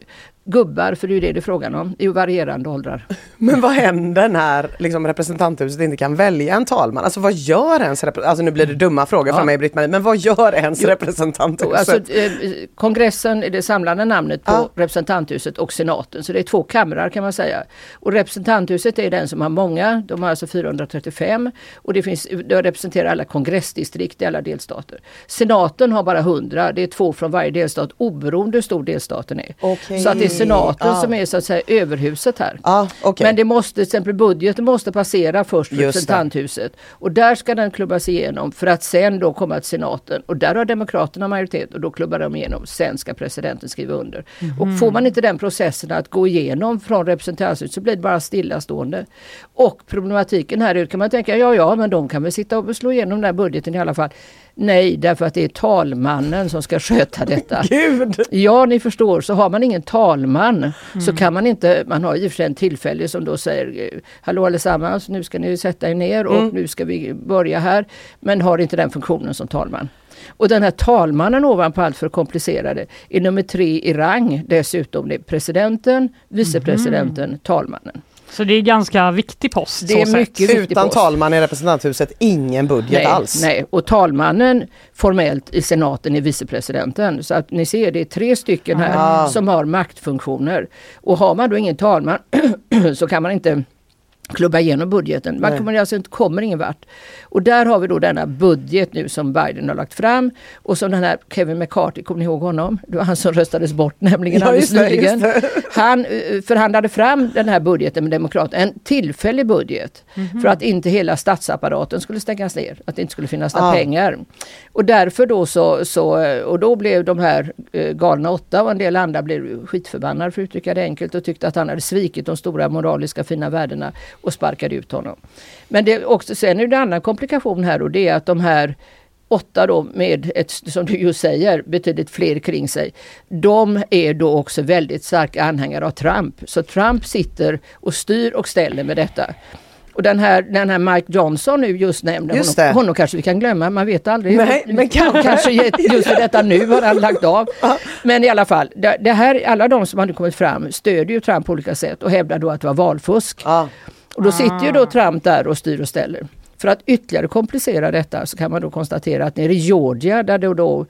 gubbar, för det är ju det det är frågan om, i varierande åldrar. Men vad händer när liksom, representanthuset inte kan välja en talman? Alltså vad gör ens representant... Alltså nu blir det dumma frågor Ja. från mig Britt-Marie, men vad gör ens Jo. representanthuset? Alltså, eh, kongressen är det samlande namnet på Ja. representanthuset och senaten. Så det är två kamrar kan man säga. Och representanthuset är den som har många, de har alltså 435 och det, finns, det representerar alla kongressdistrikt i alla delstater. Senaten har bara 100, det är två från varje delstat oberoende hur stor delstaten är. Okej. Så att det är senaten Ja. som är så att säga överhuset här. Ja, okej. Men det måste, till exempel budgeten måste passera först Just det. representanthuset. Och där ska den klubbas igenom för att sen då komma till senaten. Och där har demokraterna majoritet och då klubbar de igenom. Sen ska presidenten skriva under. Och får man inte den processen att gå igenom från representanthuset så blir det bara stillastående. Och problematiken här är, kan man tänka, ja ja men de kan väl sitta och slå igenom den här budgeten i alla fall. Nej, därför att det är talmannen som ska sköta detta. Gud! Ja, ni förstår, så har man ingen talman så kan man inte, man har i och för sig en tillfälle som då säger Hallå allesammans, nu ska ni sätta er ner och nu ska vi börja här. Men har inte den funktionen som talman. Och den här talmannen ovanpå allt för komplicerade är nummer tre i rang dessutom. Det är presidenten, vicepresidenten, talmannen. Så det är ganska viktig post. Det är mycket viktig Utan post. talman i representanthuset, ingen budget Nej, alls. nej, och talmannen formellt i senaten är vicepresidenten. Så att ni ser, det är tre stycken här Ah. som har maktfunktioner. Och har man då ingen talman så kan man inte klubba igenom budgeten. Man kommer alltså inte, kommer ingen vart. Och där har vi då denna budget nu som Biden har lagt fram och som den här Kevin McCarthy, kommer ni ihåg honom? Det var han som röstades bort nämligen Ja, alldeles nyligen. Han eh, förhandlade fram den här budgeten med Demokraterna, en tillfällig budget. För att inte hela statsapparaten skulle stängas ner, att det inte skulle finnas några Ah. pengar. Och därför då så, så, och då blev de här eh, galna åtta och en del andra blev skitförbannade för att uttrycka det enkelt och tyckte att han hade svikit de stora moraliska fina värdena och sparkade ut honom. Men det också, sen är det en annan komplikation här och det är att de här åtta då med ett, som du ju säger, betydligt fler kring sig. De är då också väldigt starka anhängare av Trump. Så Trump sitter och styr och ställer med detta. Och den här, den här Mike Johnson nu just nämnde, Just honom, honom kanske vi kan glömma, man vet aldrig. Nej, men kanske. kanske just för detta nu har han lagt av. Men i alla fall, det, det här, alla de som hade kommit fram stödjer ju Trump på olika sätt och hävdar då att det var valfusk. Ja. Och då sitter ju då Trump där och styr och ställer. För att ytterligare komplicera detta så kan man då konstatera att nere i Georgia där det då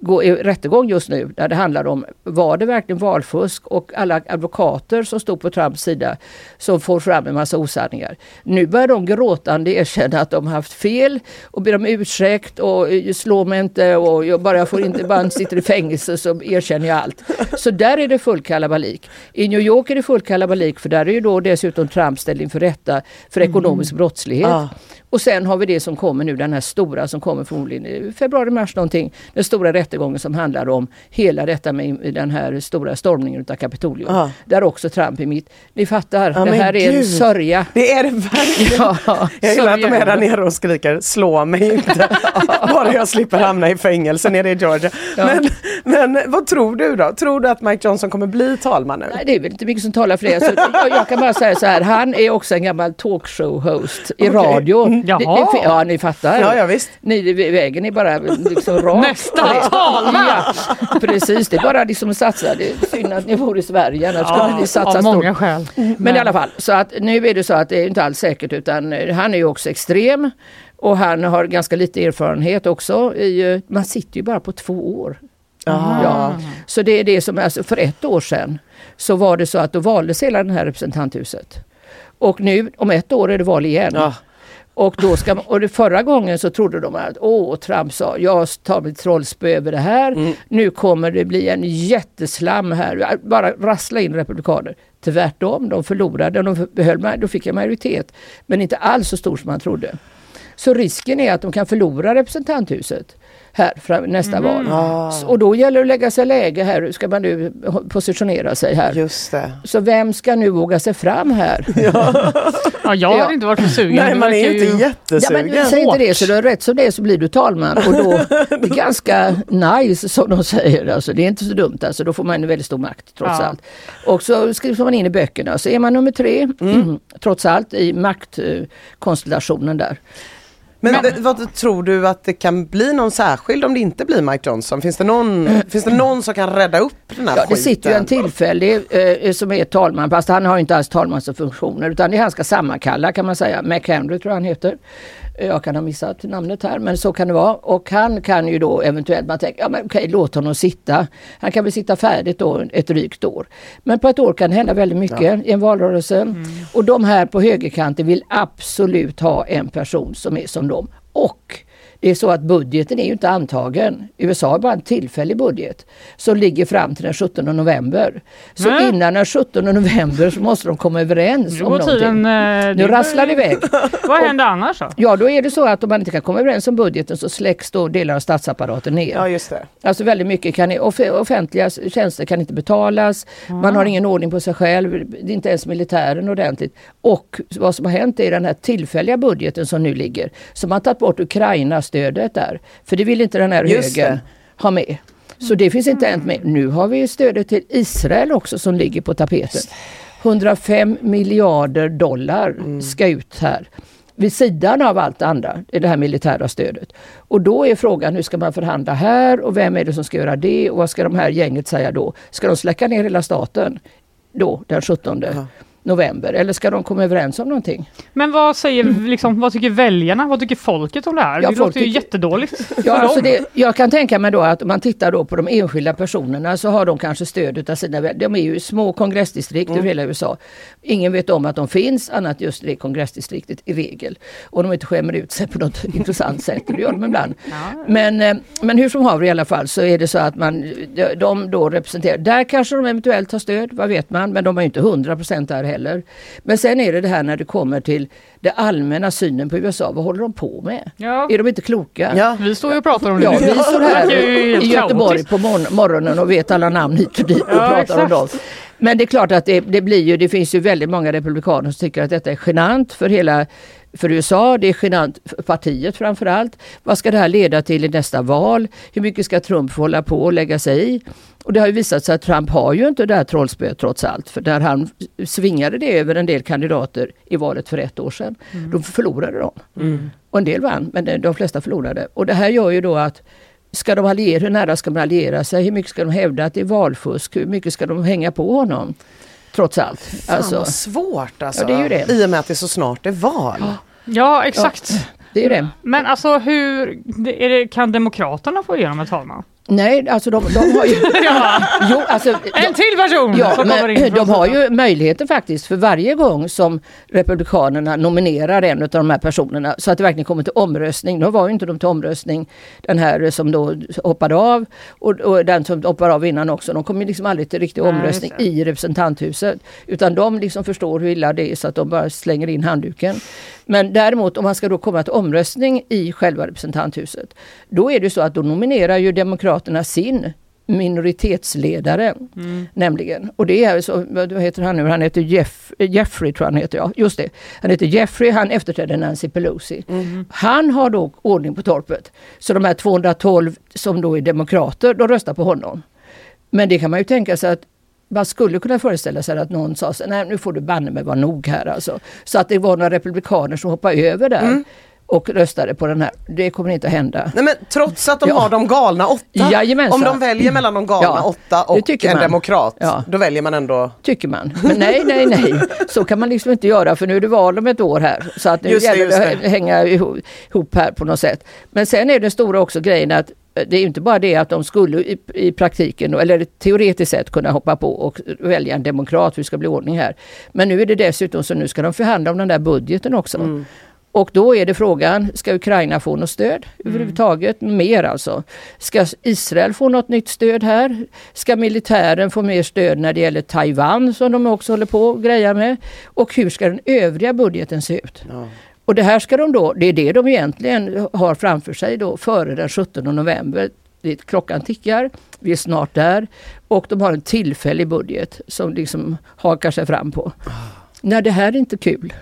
går i rättegång just nu där det handlar om var det verkligen valfusk och alla advokater som stod på Trumps sida som får fram en massa osanningar. Nu börjar de gråtande erkänna att de haft fel och ber om ursäkt och eh, slå mig inte och jag bara får inte, bara sitter i fängelse så erkänner jag allt. Så där är det full kalabalik. I New York är det full kalabalik för där är ju då dessutom Trump ställd inför rätta för ekonomisk brottslighet. Ah. Och sen har vi det som kommer nu, den här stora som kommer förmodligen i februari, mars någonting. Den stora rättegången som handlar om hela detta med den här stora stormningen utav Kapitolium. Ja. Där också Trump är mitt. Ni fattar, Ja, det här är en sörja. Det är det verkligen. Ja, Jag gillar att de är där nere och skriker slå mig inte. Bara jag slipper hamna i fängelse nere i Georgia. Men, men vad tror du då? Tror du att Mike Johnson kommer bli talman nu? Nej, det är väl inte mycket som talar för det. Så jag, jag kan bara säga så här, han är också en gammal talkshow-host i Okej. radio. Mm. Det, Jaha. ja, ni fattar. Ja, ja visst. Ni, vägen är bara liksom rak. Nästa talman! Ja, precis, det är bara liksom att satsa. Det är synd att ni bor i Sverige, annars skulle ni satsa av stort. många skäl. Men i alla fall, så att nu är det så att det är inte alls säkert utan eh, han är ju också extrem. Och han har ganska lite erfarenhet också. I, eh, man sitter ju bara på två år. Ja. Så det är det som, alltså för ett år sedan så var det så att då valdes hela det här representanthuset. Och nu om ett år är det val igen. Ja. Och, då ska, man- och det förra gången så trodde de att åh, Trump sa jag tar mitt trollspö över det här. Nu kommer det bli en jätteslam här. Bara rassla in republikaner. Tvärtom, de förlorade. De behöll, då fick jag majoritet. Men inte alls så stor som man trodde. Så risken är att de kan förlora representanthuset här fram, nästa val. S- Och då gäller det att lägga sig läge här. Hur ska man nu positionera sig här? Just det. Så vem ska nu våga sig fram här? Ja, jag Ja. hade inte varit så sugen. Nej, man är verkar ju inte Ja, jättesugen. men säg inte det, så du har rätt som det är så blir du talman och då det är ganska nice som de säger. Alltså, det är inte så dumt, alltså, då får man en väldigt stor makt trots Ja. allt. Och så skriver man in i böckerna, så är man nummer tre trots allt i maktkonstellationen där. Men, det, vad tror du att det kan bli någon särskild om det inte blir Mike Johnson? Finns det någon, finns det någon som kan rädda upp den här Ja, det skiten? sitter ju en tillfällig eh, som är talman, fast han har ju inte alls talmansfunktioner utan det är han ska sammankalla kan man säga. McHenry tror jag han heter. Jag kan ha missat namnet här men så kan det vara. Och han kan ju då eventuellt, man tänker, ja men okej låt honom sitta. Han kan väl sitta färdigt då ett drygt år. Men på ett år kan det hända väldigt mycket i en valrörelse. Och de här på högerkanten vill absolut ha en person som är som dem. Och det är så att budgeten är ju inte antagen. USA har bara en tillfällig budget som ligger fram till den 17 november. Så Nej. innan den 17 november så måste de komma överens om någonting. tiden... eh, Nu det- rasslar det iväg. Vad händer annars då? Ja, då är det så att om man inte kan komma överens om budgeten så släcks då delar av statsapparaten ner. Ja just det. Alltså väldigt mycket kan, off offentliga tjänster kan inte betalas, man har ingen ordning på sig själv, det är inte ens militären ordentligt. Och vad som har hänt är den här tillfälliga budgeten som nu ligger, som har tagit bort Ukraina-stödet där. För det vill inte den här Just högern det. ha med. Så det finns inte ens med. Nu har vi stödet till Israel också som ligger på tapeten. 105 miljarder dollar ska ut här. Vid sidan av allt det andra, är det här militära stödet. Och då är frågan hur ska man förhandla här och vem är det som ska göra det och vad ska de här gänget säga då? Ska de släcka ner hela staten då den 17 november eller ska de komma överens om någonting? Men vad säger liksom, vad tycker väljarna? Vad tycker folket om det här? Ja, det låter ju jättedåligt. Ja, alltså det, jag kan tänka mig då att om man tittar då på de enskilda personerna så har de kanske stöd utav sina väl- De är ju små kongressdistrikt över hela USA. Ingen vet om att de finns annat just det kongressdistriktet i regel. Och de inte skämmer ut sig på något intressant sätt, det gör de ibland. Men, eh, men hur som haver i alla fall så är det så att man, de- då representerar, där kanske de eventuellt har stöd, vad vet man, men de har ju inte 100% där heller. Men sen är det det här när det kommer till det allmänna synen på USA, vad håller de på med? Ja. Är de inte kloka? Ja. Vi står ju och pratar om det Ja, nu. vi står här i Göteborg på morgon, morgonen och vet alla namn hit och dit och Ja, pratar exakt. om dem. Men det är klart att det, det blir ju, det finns ju väldigt många republikaner som tycker att detta är genant för hela för USA, det är genant för partiet framförallt. Vad ska det här leda till i nästa val? Hur mycket ska Trump få hålla på och lägga sig i? Och det har ju visat sig att Trump har ju inte det här trollspöet trots allt. För när han svingade det över en del kandidater i valet för ett år sedan, då förlorade de. Och en del vann, men de- flesta förlorade. Och det här gör ju då att Ska de alliera, hur nära ska de alliera sig? Hur mycket ska de hävda att det är valfusk? Hur mycket ska de hänga på honom? Trots allt. Fan Alltså, vad svårt alltså. Ja, det är ju det. I och med att det är så snart är val. Ja, exakt. det är det. Men alltså hur, det- är det, kan Demokraterna få igenom ett talman? Nej, alltså de, de har ju... jo, alltså, En till person Ja, men de har ju möjligheten faktiskt för varje gång som Republikanerna nominerar en av de här personerna så att det verkligen kommer till omröstning. Nu var ju inte de till omröstning den här som då hoppade av och, och den som hoppade av innan också. De kommer liksom aldrig till riktig Nej, omröstning det. i representanthuset. Utan de liksom förstår hur illa det är så att de bara slänger in handduken. Men däremot om man ska då komma till omröstning i själva representanthuset. Då är det så att då nominerar ju Demokraterna sin minoritetsledare. Nämligen. Och det är så, vad heter han nu? Han heter Jeff, Jeffrey tror han heter, ja just det. Han heter Jeffrey, han efterträdde Nancy Pelosi. Han har då ordning på torpet. Så de här 212 som då är demokrater, de röstar på honom. Men det kan man ju tänka sig att man skulle kunna föreställa sig att någon sa så, nej nu får du banne mig vara nog här alltså. Så att det var några republikaner som hoppade över där och röstade på den här. Det kommer inte att hända. Nej men trots att de Ja. har de galna åtta. Jajamensan. Om de väljer mellan de galna Ja, åtta det och en man. demokrat, Ja. då väljer man ändå Tycker man. Men nej, nej, nej. Så kan man liksom inte göra för nu är det val om ett år här. Så att nu Just det, gäller det, just att hänga ihop här på något sätt. Men sen är det stora också grejen att eh, det är inte bara det att de skulle i, i praktiken, eller teoretiskt sett kunna hoppa på och välja en demokrat det ska bli ordning här. Men nu är det dessutom så nu ska de förhandla om den där budgeten också. Och då är det frågan, ska Ukraina få något stöd överhuvudtaget? Mer alltså. Ska Israel få något nytt stöd här? Ska militären få mer stöd när det gäller Taiwan som de också håller på och grejar med? Och hur ska den övriga budgeten se ut? Och det här ska de då, det är det de egentligen har framför sig då före den 17 november. Det, klockan tickar, vi är snart där och de har en tillfällig budget som liksom hakar sig fram på. Nej, det här är inte kul.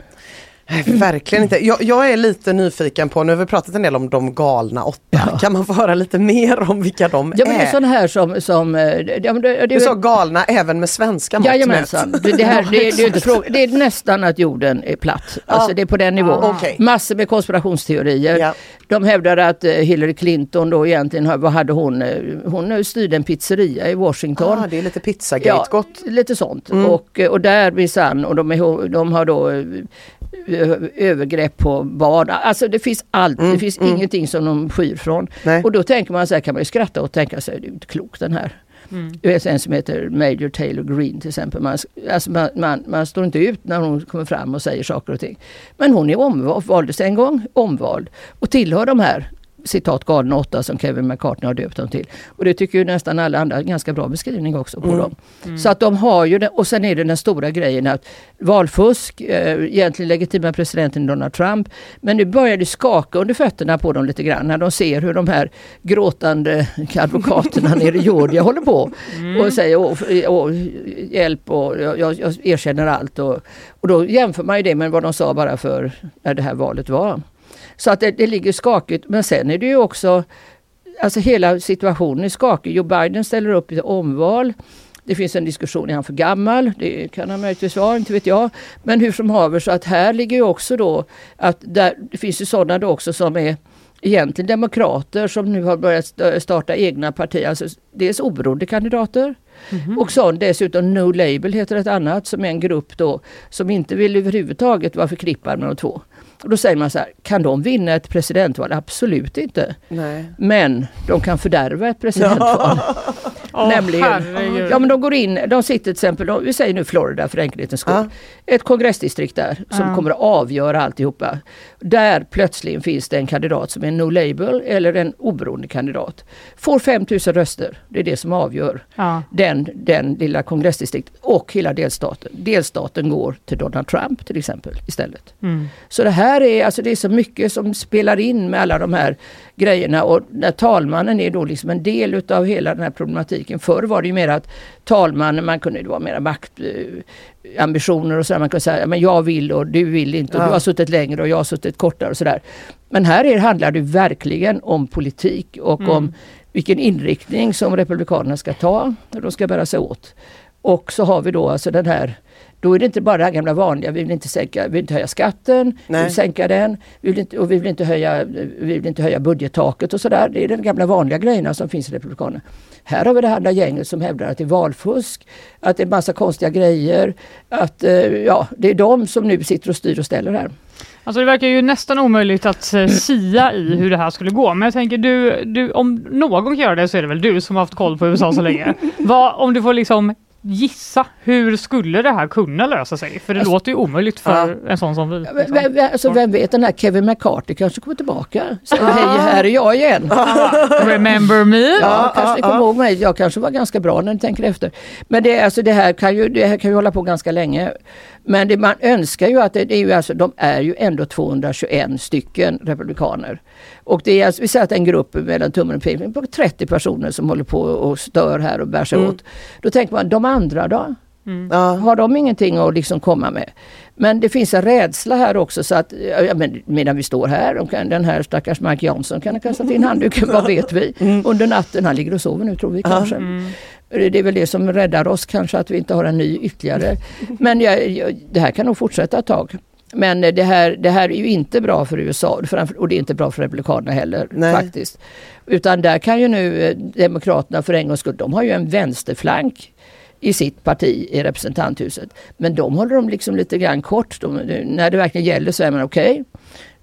Verkligen inte. Jag, jag är lite nyfiken på, nu har vi pratat en del om de galna åtta. Kan man få höra lite mer om vilka de Ja men det är är? sådana här som... som eh, ja, det, det, Du sa galna även med svenska mått Jajamensan. Det, det, här, det, det, är det är nästan att jorden är platt. Alltså det är på den nivån. Okej. Massor med konspirationsteorier. Ja. De hävdar att eh, Hillary Clinton då egentligen, vad hade hon? eh, Hon styrde en pizzeria i Washington. Ah, det är lite pizzagate gott. lite sånt. Mm. Och, eh, och där minsann, och de, är, de har då eh, övergrepp på barn. Alltså det finns allt, det finns ingenting som de skyr från. Mm, Nej. Och då tänker man så här kan man ju skratta och tänka sig, det är ju inte klokt den här. Du vet en som heter Major Taylor Green till exempel. Man, alltså man, man, man står inte ut när hon kommer fram och säger saker och ting. Men hon är omvald, valdes en gång, omvald och tillhör de här citat galna åtta som Kevin McCartney har döpt dem till. Och det tycker ju nästan alla andra, ganska bra beskrivning också på dem. Så att de har ju det, och sen är det den stora grejen att valfusk, eh, egentligen legitima presidenten Donald Trump, men nu börjar det skaka under fötterna på dem lite grann när de ser hur de här gråtande advokaterna nere i Georgia håller på och säger åh, åh, hjälp och jag, jag, jag erkänner allt. Och, och då jämför man ju det med vad de sa bara för när det här valet var. Så att det, det ligger skakigt. Men sen är det ju också, alltså hela situationen är skakig. Joe Biden ställer upp i omval. Det finns en diskussion, är han för gammal? Det kan han möjligtvis vara, inte vet jag. Men hur som haver, så att här ligger ju också då att där, det finns ju sådana då också som är egentligen demokrater som nu har börjat st- starta egna partier. Alltså dels oberoende kandidater och så dessutom No Label heter ett annat som är en grupp då som inte vill överhuvudtaget vara förknippad med de två. Och då säger man så här, kan de vinna ett presidentval? Absolut inte. Nej. Men de kan fördärva ett presidentval. Åh, Nämligen. herregud. Ja men de går in, de sitter till exempel, de- vi säger nu Florida för enkelhetens skull. Ja. Ett kongressdistrikt där som Ja. kommer att avgöra alltihopa. Där plötsligen finns det en kandidat som är no label eller en oberoende kandidat. Får 5000 röster, det är det som avgör Ja. den, den lilla kongressdistriktet och hela delstaten. Delstaten går till Donald Trump till exempel istället. Mm. Så det här är, alltså det är så mycket som spelar in med alla de här grejerna och när talmannen är då liksom en del utav hela den här problematiken. Förr var det ju mer att talmannen, man kunde, det var mera maktambitioner och sådär. Man kunde säga, men jag vill och du vill inte och Ja. du har suttit längre och jag har suttit kortare och sådär. Men här är, handlar det verkligen om politik och om vilken inriktning som Republikanerna ska ta när de ska bära sig åt. Och så har vi då alltså den här då är det inte bara det här gamla vanliga, vi vill inte, sänka, vi vill inte höja skatten, vi Nej. vill sänka den, vi vill inte, och vi vill inte höja, vi vill inte höja budgettaket och sådär. Det är de gamla vanliga grejerna som finns i Republikanerna. Här har vi det andra gänget som hävdar att det är valfusk, att det är massa konstiga grejer, att eh, ja, det är de som nu sitter och styr och ställer här. Alltså det verkar ju nästan omöjligt att eh, sia i hur det här skulle gå. Men jag tänker du, du, om någon kan göra det så är det väl du som har haft koll på USA så länge. Vad, om du får liksom gissa, hur skulle det här kunna lösa sig? För det Alltså- låter ju omöjligt för en sån som vi. Vem, liksom. vem, alltså, vem vet, den här Kevin McCarthy kanske kommer tillbaka. Säger hej, här är jag igen. Remember me? Ja, kanske ni kommer ihåg mig. Jag kanske var ganska bra när ni tänker efter. Men det, alltså, det, här kan ju, det här kan ju hålla på ganska länge. Men det man önskar ju att det, det är ju alltså, de är ju ändå 221 stycken republikaner. Och det är alltså, vi säger att en grupp mellan tummen och pekfingret på 30 personer som håller på och stör här och bär sig åt. Då tänker man, de andra då? Ja. Har de ingenting att liksom komma med? Men det finns en rädsla här också så att ja, men, medan vi står här, de kan, den här stackars Mike Johnson kan ha kastat in handduken, vad vet vi? Under natten, han ligger och sover nu tror vi kanske. Det är väl det som räddar oss kanske att vi inte har en ny ytterligare. Men jag, jag, det här kan nog fortsätta ett tag. Men det här, det här är ju inte bra för USA och det är inte bra för Republikanerna heller Nej. faktiskt. Utan där kan ju nu eh, Demokraterna för en gångs skull, de har ju en vänsterflank i sitt parti i representanthuset. Men de håller de liksom lite grann kort. De, när det verkligen gäller så är man okej.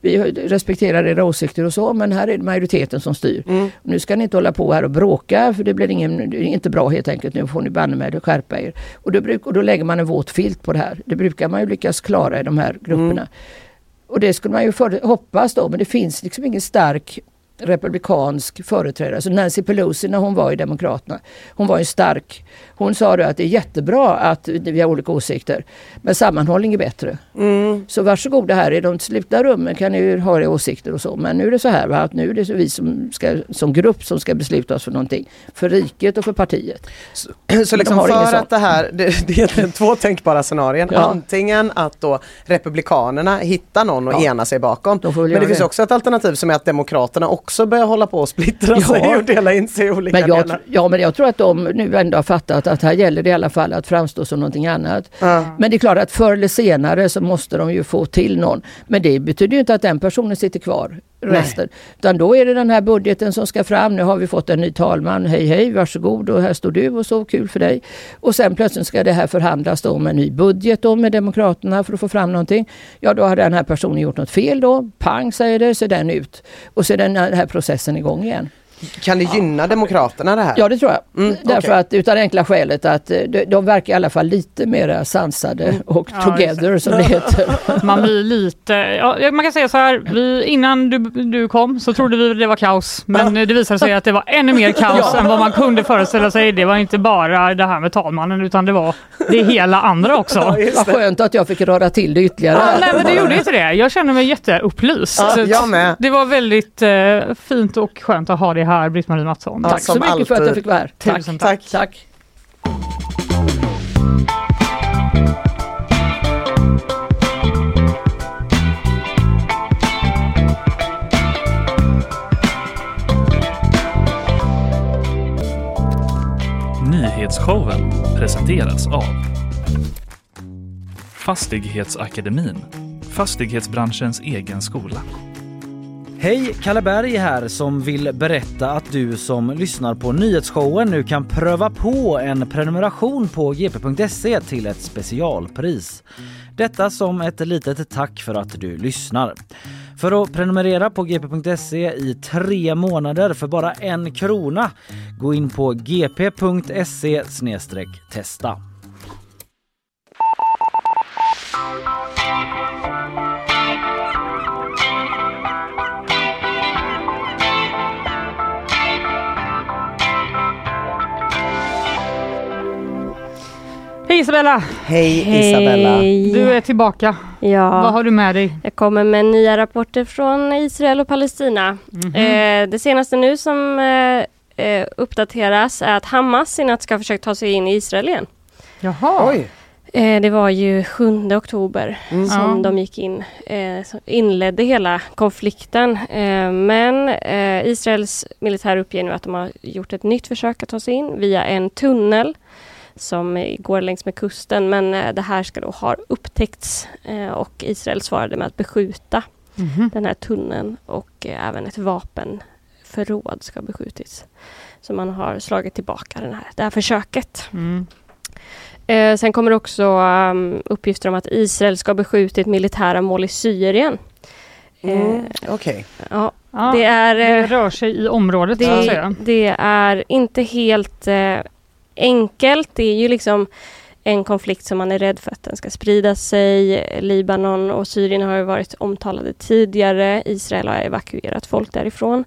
Vi respekterar era åsikter och så men här är det majoriteten som styr. Nu ska ni inte hålla på här och bråka för det blir ingen, det inte bra helt enkelt. Nu får ni banne med skärpa er. Och då, bruk, och då lägger man en våt filt på det här. Det brukar man ju lyckas klara i de här grupperna. Och det skulle man ju för, hoppas då men det finns liksom ingen stark republikansk företrädare, så Nancy Pelosi när hon var i Demokraterna, hon var ju stark. Hon sa att det är jättebra att vi har olika åsikter, men sammanhållning är bättre. Mm. Så varsågoda här i de slutna rummen kan ni ha era åsikter och så. Men nu är det så här va, att nu är det vi som, ska, som grupp som ska besluta oss för någonting. För riket och för partiet. Så de liksom för att det här, det, det är två tänkbara scenarier. Ja. Antingen att då Republikanerna hittar någon att Ja. ena sig bakom. Men göra det finns det. också ett alternativ som är att Demokraterna också börjar hålla på att splittra Ja. sig och dela in sig i olika Men jag, delar. ja men jag tror att de nu ändå har fattat att här gäller det i alla fall att framstå som någonting annat. Ja. Men det är klart att förr eller senare så måste de ju få till någon. Men det betyder ju inte att den personen sitter kvar resten. Utan då är det den här budgeten som ska fram. Nu har vi fått en ny talman. Hej hej, varsågod och här står du och så kul för dig. Och sen plötsligt ska det här förhandlas då om en ny budget då med Demokraterna för att få fram någonting. Ja då har den här personen gjort något fel då. Pang säger det, så är den ut. Och så är den här processen igång igen. Kan det gynna Demokraterna det här? Ja det tror jag. Mm, Därför okej. att utan enkla skälet att eh, de, de verkar i alla fall lite mer sansade och Ja, together som det heter. Man blir lite, ja, man kan säga så här, vi, innan du, du kom så trodde vi det var kaos. Men det visade sig att det var ännu mer kaos Ja. än vad man kunde föreställa sig. Det var inte bara det här med talmannen utan det var det hela andra också. Ja, Vad skönt att jag fick röra till det ytterligare. Ja, nej men det gjorde inte det. Jag känner mig jätteupplyst. Ja, Så jag med. Det var väldigt eh, fint och skönt att ha det här, Britt-Marie Mattsson. Ja, Tack så mycket för att jag alltid. fick vara här. Tack. Tusen tack. tack. Nyhetsshowen presenteras av Fastighetsakademin, fastighetsbranschens egen skola. Hej, Kalle Berg här som vill berätta att du som lyssnar på nyhetsshowen nu kan pröva på en prenumeration på gp.se till ett specialpris. Detta som ett litet tack för att du lyssnar. För att prenumerera på gp.se i tre månader för bara en krona, gå in på gp.se testa. Hej Isabella! Hej Isabella. Du är tillbaka. Ja. Vad har du med dig? Jag kommer med nya rapporter från Israel och Palestina. Mhm. Eh, det senaste nu som eh, eh, uppdateras är att Hamas i natt ska ha försökt ta sig in i Israel igen. Jaha. Oj. Eh, det var ju 7 oktober Mm. som Ja. de gick in, eh, som inledde hela konflikten. Eh, men Israels militär uppger nu att de har gjort ett nytt försök att ta sig in via en tunnel som går längs med kusten. Men eh, det här ska då ha upptäckts eh, och Israel svarade med att beskjuta Mhm. den här tunneln och eh, även ett vapenförråd ska ha beskjutits. Så man har slagit tillbaka den här, det här försöket. Mm. Eh, sen kommer det också um, uppgifter om att Israel ska ha beskjutit militära mål i Syrien. Mm. Eh, Okej. ja, Ja, det är... det rör sig i området så att det, säga. det är inte helt eh, enkelt. Det är ju liksom en konflikt som man är rädd för att den ska sprida sig. Libanon och Syrien har ju varit omtalade tidigare. Israel har evakuerat folk därifrån.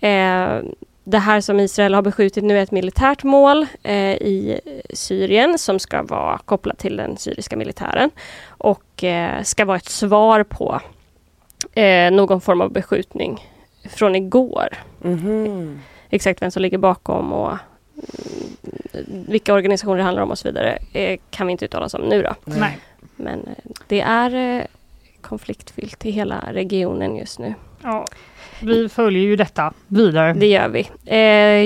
Eh, det här som Israel har beskjutit nu är ett militärt mål eh, i Syrien som ska vara kopplat till den syriska militären och eh, ska vara ett svar på eh, någon form av beskjutning från igår Mhm. exakt vem som ligger bakom och mm, vilka organisationer det handlar om och så vidare eh, kan vi inte uttala oss om nu då. Nej. Men eh, det är eh, konfliktfyllt i hela regionen just nu. Ja. Vi följer ju detta vidare. Det gör vi.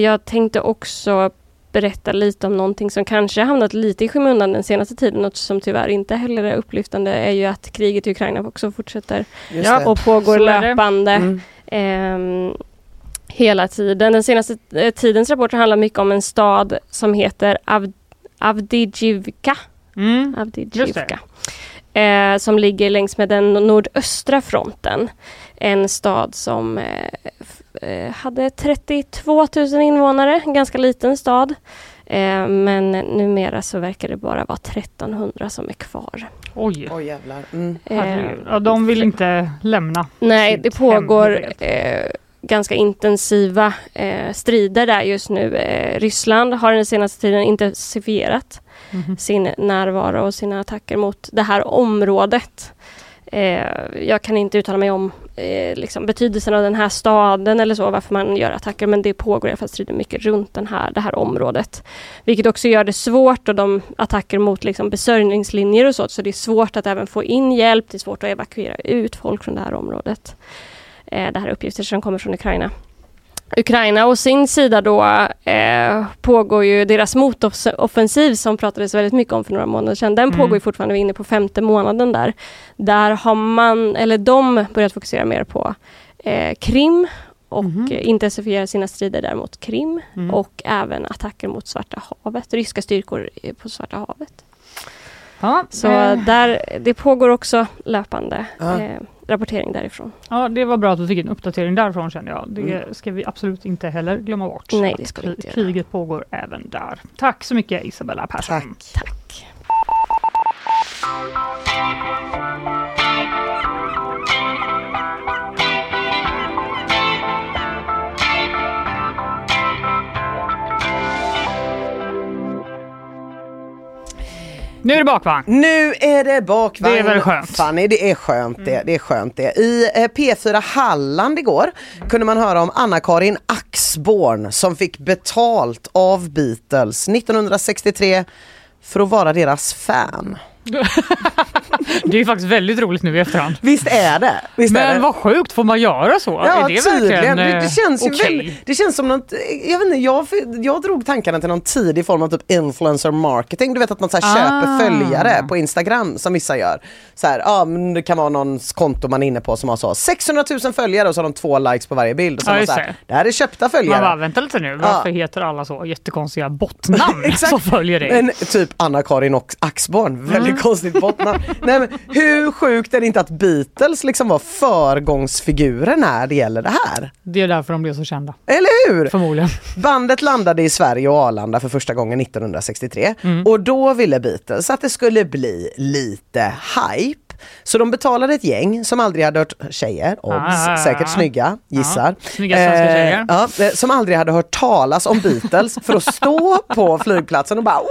Jag tänkte också berätta lite om någonting som kanske hamnat lite i skymundan den senaste tiden. Något som tyvärr inte heller är upplyftande är ju att kriget i Ukraina också fortsätter och pågår löpande. Mm. Hela tiden. Den senaste eh, tidens rapporter handlar mycket om en stad som heter Av- Avdijivka. Mm. Avdijivka. Eh, som ligger längs med den nordöstra fronten. En stad som eh, eh, hade 32 000 invånare, en ganska liten stad. Eh, men numera så verkar det bara vara 1300 som är kvar. Oj. Oj jävlar. Mm. Eh. Ja, de vill inte lämna. Nej, det pågår ganska intensiva eh, strider där just nu. Eh, Ryssland har den senaste tiden intensifierat sin närvaro och sina attacker mot det här området. Eh, jag kan inte uttala mig om eh, liksom betydelsen av den här staden eller så, varför man gör attacker, men det pågår i alla fall strider mycket runt den här, det här området. Vilket också gör det svårt och de attacker mot liksom besörjningslinjer och så, så det är svårt att även få in hjälp, det är svårt att evakuera ut folk från det här området. Eh, det här är uppgifter som kommer från Ukraina. Ukraina å sin sida då eh, pågår ju deras motoffensiv som pratades väldigt mycket om för några månader sedan. Den Mm. pågår ju fortfarande, vi är inne på femte månaden där. Där har man, eller de börjat fokusera mer på eh, Krim och Mhm. eh, intensifiera sina strider där mot Krim Mm. och även attacker mot Svarta havet, ryska styrkor eh, på Svarta havet. Ja, Så eh, där, det pågår också löpande Ja. eh, rapportering därifrån. ja, det var bra att vi fick en uppdatering därifrån känner jag. Det ska vi absolut inte heller glömma bort. Nej, det ska vi inte göra. Kriget pågår även där. Tack så mycket Isabella Persson. Tack. Tack. Nu är det bakvagn. Nu är det bakvagn. Det är väl skönt? Fanny, det är skönt det. Det är skönt det. I eh, P4 Halland igår kunde man höra om Anna-Karin Axborn som fick betalt av Beatles 1963 för att vara deras fan. Det är faktiskt väldigt roligt nu i efterhand. Visst är det? Visst är Men det? vad sjukt, får man göra så? Ja är det tydligen. Det, det eh, känns ju väl, det känns som något, jag vet inte, jag, jag drog tankarna till någon tidig form av typ influencer marketing. Du vet att man så här Ah. köper följare på Instagram som vissa gör. Så här, ja, men det kan vara någons konto man är inne på som har så 600 000 följare och så har de två likes på varje bild. Och så Ja, man så här, det. det här är köpta Man följare. bara, vänta lite nu, varför heter alla så jättekonstiga bottnamn som följer dig? En typ Anna-Karin och Axborn, väldigt Mm. konstigt bottnamn. Nej, men hur sjukt är det inte att Beatles liksom var föregångsfigurer när det gäller det här? Det är därför de blev så kända, Eller hur? förmodligen. Bandet landade i Sverige och Arlanda för första gången 1963 Mm. och då ville Beatles att det skulle bli lite hype. Så de betalade ett gäng som aldrig hade hört, tjejer, obs, Ah. säkert snygga, gissar. Ja, snygga svenska tjejer. ja, eh, som aldrig hade hört talas om Beatles för att stå på flygplatsen och bara wow!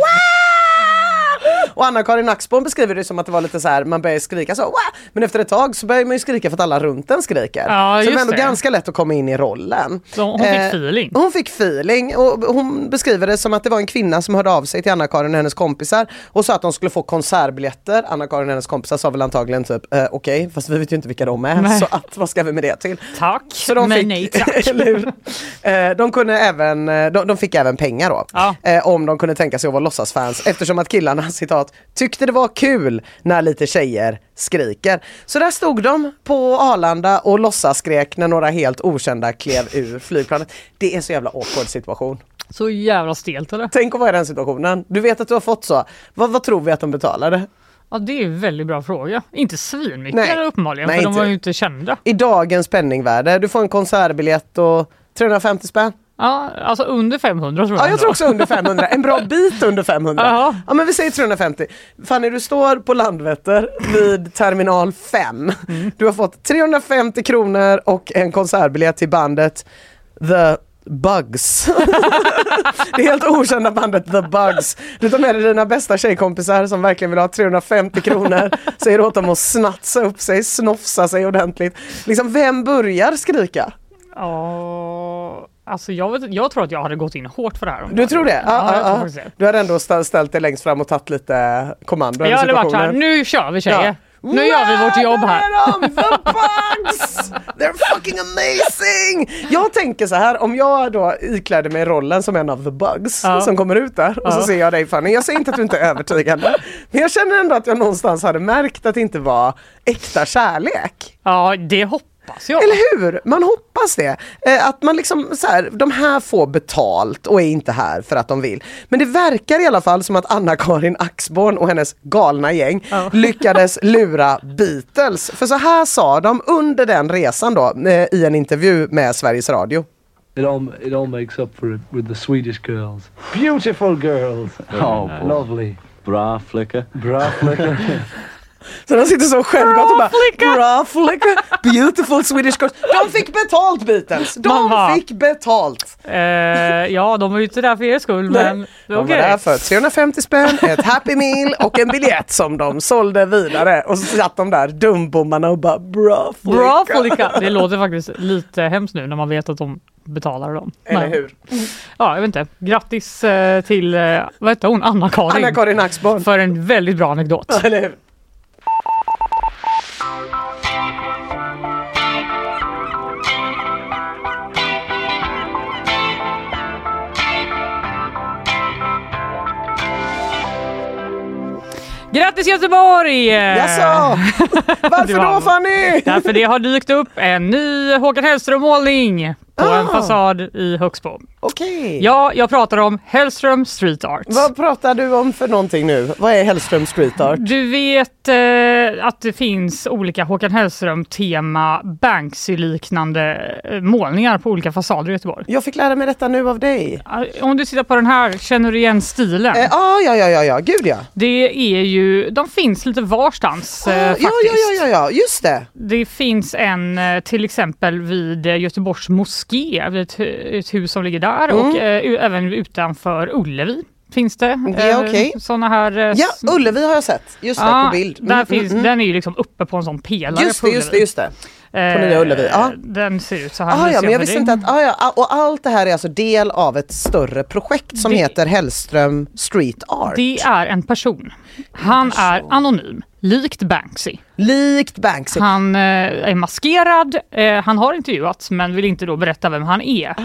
Och Anna-Karin Axborn beskriver det som att det var lite så här, man börjar skrika så, wow! men efter ett tag så börjar man ju skrika för att alla runt en skriker. Ja, så det var ändå det. ganska lätt att komma in i rollen. Så hon fick Eh, feeling. hon fick feeling och hon beskriver det som att det var en kvinna som hörde av sig till Anna-Karin och hennes kompisar och sa att de skulle få konsertbiljetter. Anna-Karin och hennes kompisar sa väl antagligen typ eh, okej, fast vi vet ju inte vilka de är Nej. så att vad ska vi med det till? Tack, Så de men fick, nej tack. Eh, de, kunde även, eh, de, de fick även pengar då. Ja. Om de kunde tänka sig att vara låtsasfans eftersom att killarna citat tyckte det var kul när lite tjejer skriker. Så där stod de på Arlanda och låtsasskrek när några helt okända klev ur flygplanet. Det är så jävla awkward situation. Så jävla stelt eller? Tänk att vara i den situationen. Du vet att du har fått så. Vad, vad tror vi att de betalade? Ja det är en väldigt bra fråga. Inte svinmycket Nej. uppenbarligen, Nej, för de inte. var ju inte kända. I dagens penningvärde, du får en konsertbiljett och 350 spänn. Ja, alltså under 500 tror jag. Ja, jag tror också under 500. En bra bit under 500. Ja. Ja, men vi säger 350. Fanny, du står på Landvetter vid terminal 5. Du har fått 350 kronor och en konsertbiljett till bandet The Bugs. det helt okända bandet The Bugs. Du tar med dig dina bästa tjejkompisar som verkligen vill ha 350 kronor. Säger åt dem att snatsa upp sig, snofsa sig ordentligt. Liksom, vem börjar skrika? Ja, alltså jag, vet, jag tror att jag hade gått in hårt för det här. Du tror hade- det? Ja, ja, faktiskt det. Du har ändå stä- ställt dig längst fram och tagit lite kommando över Jag hade varit såhär, nu kör vi tjejer. Ja. Nu gör vi vårt jobb här. The bugs! They're fucking amazing! Jag tänker så här, om jag då ikläder mig rollen som en av the bugs Ja. som kommer ut där och så Ja. ser jag dig Fanny. Jag säger inte att du inte är övertygande. Men jag känner ändå att jag någonstans hade märkt att det inte var äkta kärlek. Ja, det hoppas jag. Eller hur? Man hoppas det. Eh, att man liksom så här, de här får betalt och är inte här för att de vill. Men det verkar i alla fall som att Anna-Karin Axborn och hennes galna gäng Ja. lyckades lura Beatles. För så här sa de under den resan då eh, i en intervju med Sveriges Radio. It all it all makes up for it with the Swedish girls. Beautiful girls. Oh, lovely. Bra flicka. Bra flickor. Så de sitter så självgott och bara Bra flicka, beautiful Swedish girls. De fick betalt Beatles, de Mamma. fick betalt. Eh, ja, de var ju inte där för er skull, men De var okej. där för 350 spänn, ett happy meal och en biljett som de sålde vidare. Och så satt de där dumbommarna och bara bra flicka. Bra Folika! Det låter faktiskt lite hemskt nu när man vet att de betalar dem. Eller Men, hur? Ja, jag vet inte. Grattis eh, till, eh, vad hette hon, Anna-Karin. Anna-Karin Axborn. För en väldigt bra anekdot. Eller hur? Grattis Göteborg! Jaså? Varför var- då Fanny? Därför det har dykt upp en ny Håkan Hellström-målning på en Ah. fasad i Högsbo. Okej. Ja, jag pratar om Hellström Street Art. Vad pratar du om för någonting nu? Vad är Hellström Street Art? Du vet eh, att det finns olika Håkan Hellström-tema Banksy-liknande eh, målningar på olika fasader i Göteborg. Jag fick lära mig detta nu av dig. Eh, Om du tittar på den här, känner du igen stilen? Eh, ah, ja, ja, ja, ja, gud ja. Det är ju, de finns lite varstans Ah, eh, ja, faktiskt. ja, ja, ja, ja, just det. Det finns en till exempel vid Göteborgs moské, vid ett, ett hus som ligger där Mm. och eh, även utanför Ullevi finns det. Ja, okej. Sådana här... eh, Ja, Ullevi har jag sett. Just det, Ja, på bild. Där Mm, finns, mm, mm. Den är ju liksom uppe på en sån pelare Just på det, just det, just det. Eh, Nya Ullevi, ja. Den ser ut så här. Ah, ja, men jag på visste inte att, ah, ja, och allt det här är alltså del av ett större projekt som Det- heter Hellström Street Art. Det är en person. Han är anonym, likt Banksy. Likt Banksy. Han eh, är maskerad, eh, han har intervjuats men vill inte då berätta vem han är.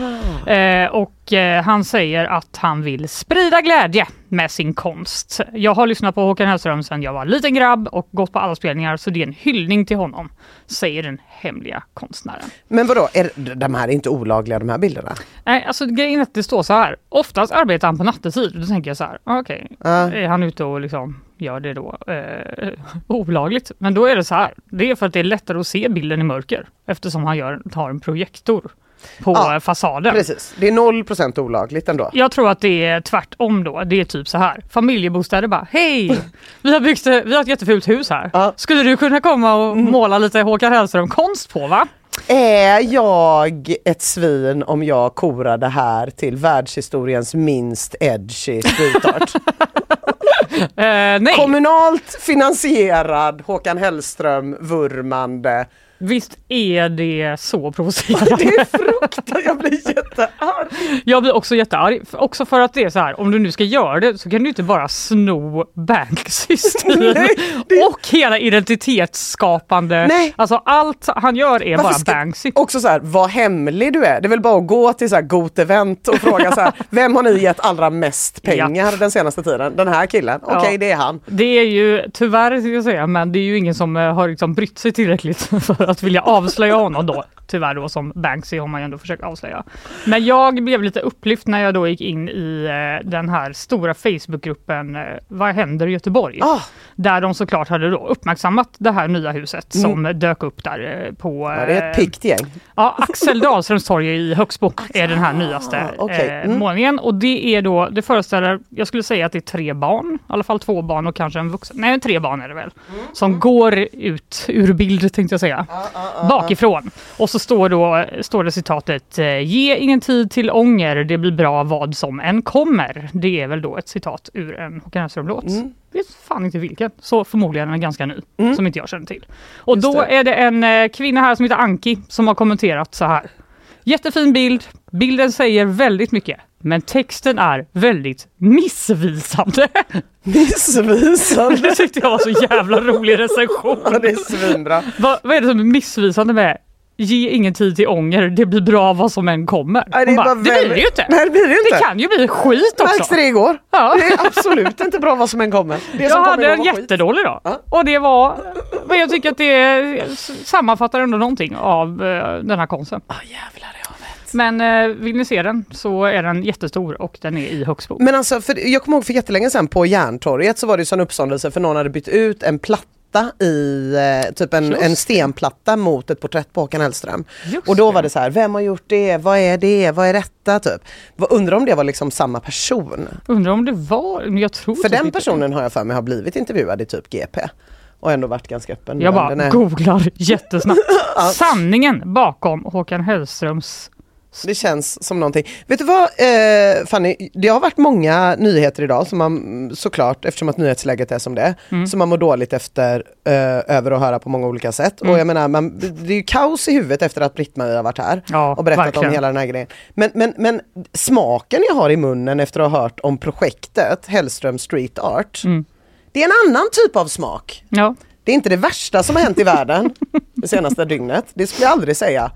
Ah. Eh, och eh, han säger att han vill sprida glädje med sin konst. Jag har lyssnat på Håkan Hellström sedan jag var liten grabb och gått på alla spelningar så det är en hyllning till honom, säger den hemliga konstnären. Men vadå, är, de här är inte olagliga de här bilderna? Nej, alltså grejen är att det står så här. Oftast arbetar han på nattetid. Då tänker jag så här, ah, okej, Ja. är han ute och liksom gör det då eh, olagligt? Men då är det så här. Det är för att det är lättare att se bilden i mörker eftersom han gör, tar en projektor på Ja, fasaden. Precis, det är 0% olagligt ändå. Jag tror att det är tvärtom då. Det är typ så här. Familjebostäder bara, hej! Vi har byggt, eh, vi har ett jättefult hus här. Ja. Skulle du kunna komma och Mm. måla lite Håkan Hellström-konst på va? Är jag ett svin om jag korar det här till världshistoriens minst edgy street art? Eh, Eh, nej, Kommunalt finansierad Håkan Hellström vurmande visst är det så provocerande. Det är fruktansvärt, jag blir jättearg. Jag blir också jättearg, också för att det är så här, om du nu ska göra det så kan du inte bara sno Banksys det- och hela identitetsskapande. Nej. Alltså allt han gör är Varför bara ska- Banksy. Också så här, vad hemlig du är. Det är väl bara att gå till så här Got Event och fråga så här, vem har ni gett allra mest pengar den senaste tiden? Den här killen? Okej, Ja. det är han. Det är ju tyvärr ska jag säga, men det är ju ingen som eh, har liksom brytt sig tillräckligt för att vilja avslöja honom då. Tyvärr då som Banksy har man ju ändå försökt avslöja. Men jag blev lite upplyft när jag då gick in i eh, den här stora Facebookgruppen eh, Vad händer i Göteborg? Ah, Där de såklart hade då uppmärksammat det här nya huset som dök upp där eh, på... Mm. ja, det är ett eh, piggt gäng. Ja, Axel Dahlströms torg i Högsbo är den här nyaste okej. eh, Mm. målningen. Och det är då, det föreställer, jag skulle säga att det är tre barn, i alla fall två barn och kanske en vuxen, nej tre barn är det väl, Mm. som går ut ur bild tänkte jag säga, bakifrån. Och så står, då, står det citatet, eh, ge ingen tid till ånger, det blir bra vad som än kommer. Det är väl då ett citat ur en Håkan Hellström-låt. Mm. Vet fan inte vilken, så förmodligen en ganska ny, som inte jag känner till. Och Just då det. är det en eh, kvinna här som heter Anki som har kommenterat så här. Jättefin bild, bilden säger väldigt mycket, men texten är väldigt missvisande. Missvisande. Det tyckte jag var så jävla rolig recension. Ja, det är svinbra. Vad, vad är det som är missvisande med Ge ingen tid till ånger, det blir bra vad som än kommer. Nej, Hon bara, bara det blir det ju inte. Nej, det blir det inte. Det kan ju bli skit också. det igår? Ja. Det är absolut inte bra vad som än kommer. Det Jag hade en jättedålig dag. Ja. Och det var, men jag tycker att det sammanfattar ändå någonting av eh, den här konsten. Ah, jävlar, Men eh, vill ni se den så är den jättestor och den är i Högsbo. Men alltså, för jag kommer ihåg för jättelänge sedan på Järntorget så var det ju sån uppståndelse för någon hade bytt ut en platta i eh, typ en, en stenplatta mot ett porträtt på Håkan Hellström. Just Och då var det så här, vem har gjort det? Vad är det? Vad är detta? Typ. Undrar om det var liksom samma person? Undrar om det var, jag tror För den inte det. personen har jag för mig har blivit intervjuad i typ GP. och ändå varit ganska öppen. Jag bara är- googlar jättesnabbt. Sanningen bakom Håkan Hellströms Det känns som någonting. Vet du vad eh, Fanny, det har varit många nyheter idag som man såklart, eftersom att nyhetsläget är som det Mm. som man mår dåligt efter, eh, över att höra på många olika sätt. Mm. Och jag menar, man, det är ju kaos i huvudet efter att Britt-Marie har varit här Ja, och berättat verkligen. om hela den här grejen. Men, men, men smaken jag har i munnen efter att ha hört om projektet Hellström Street Art, Mm. det är en annan typ av smak. Ja, Det är inte det värsta som har hänt i världen det senaste dygnet. Det skulle jag aldrig säga.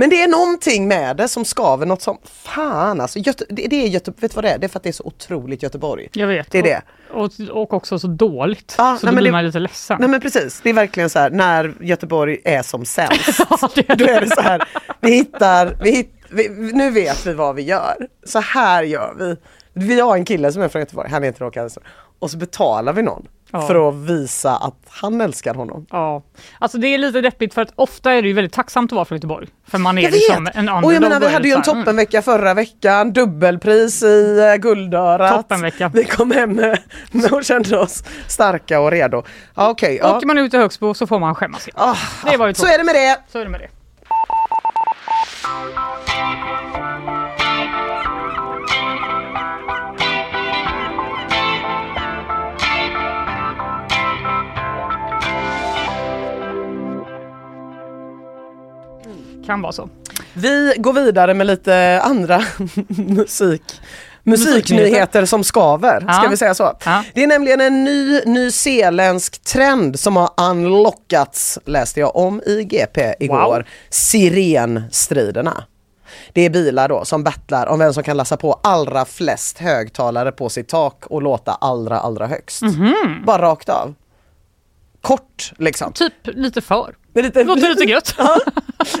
Men det är någonting med det som skaver något som fan alltså. Göte, det, det är Göte, vet du vad det är? Det är för att det är så otroligt Göteborg. jag vet. Det är det. Och, och också så dåligt. Ja, så nej, då blir det- man lite ledsen. Nej men precis, det är verkligen så här när Göteborg är som sämst. det är Då är det så här, vi hittar, vi hitt, vi, nu vet vi vad vi gör. Så här gör vi. Vi har en kille som är från Göteborg, han heter Håkan. Och så betalar vi någon Ja. för att visa att han älskar honom. Ja, alltså det är lite deppigt för att ofta är det ju väldigt tacksamt att vara från Göteborg. För man är Jag liksom vet! en underdog. Och jag menar vi hade ju en mm. toppenvecka förra veckan, dubbelpris i uh, Guldörat. Toppenvecka. Vi kom hem och kände oss starka och redo. Ja, Mm. ja. Åker man ut i Högsbo så får man skämmas. Ah, Det var ju så är det med det. Så är det med det. Kan vara så. Vi går vidare med lite andra musik. Musiknyheter som skaver, ska Ja. vi säga så? Ja. Det är nämligen en ny nyzeeländsk trend som har unlockats, läste jag om i GP igår. Wow. Sirenstriderna. Det är bilar då som battlar om vem som kan lassa på allra flest högtalare på sitt tak och låta allra, allra högst. Mhm. Bara rakt av. Kort liksom. Typ lite för. Det är lite, Låter lite gött. Ja,